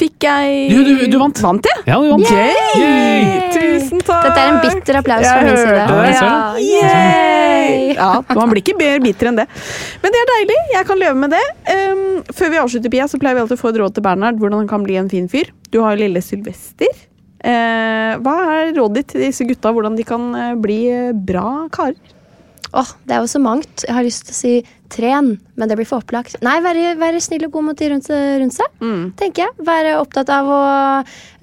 Fikk jeg Du, du, du vant. Vant jeg? Ja, du vant. Yay! Yay! Tusen takk! Dette er en bitter applaus Jeg fra min side. det. Ja, Yay! Ja, man blir ikke mer bitter enn det. Men det er deilig. Jeg kan leve med det. Um, før vi avslutter, Pia, så pleier vi alltid å få et råd til Bernhard hvordan han kan bli en fin fyr. Du har jo lille Sylvester. Eh, hva er rådet ditt til disse gutta, hvordan de kan eh, bli eh, bra karer? Åh, det er jo så mangt. Jeg har lyst til å si tren, men det blir for opplagt. Nei, være, være snill og god mot de rundt, rundt seg, tenker jeg. Være opptatt av å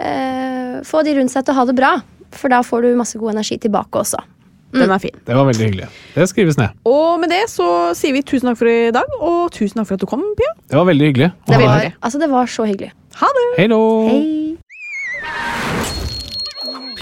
eh, få de rundt seg til å ha det bra. For da får du masse god energi tilbake også. Den er fin. Det var veldig hyggelig. Det skrives ned. Og med det så sier vi tusen takk for i dag, og tusen takk for at du kom, Pia. Det var veldig hyggelig. Det var, altså, det var så hyggelig. Ha det! Hei då! Hei.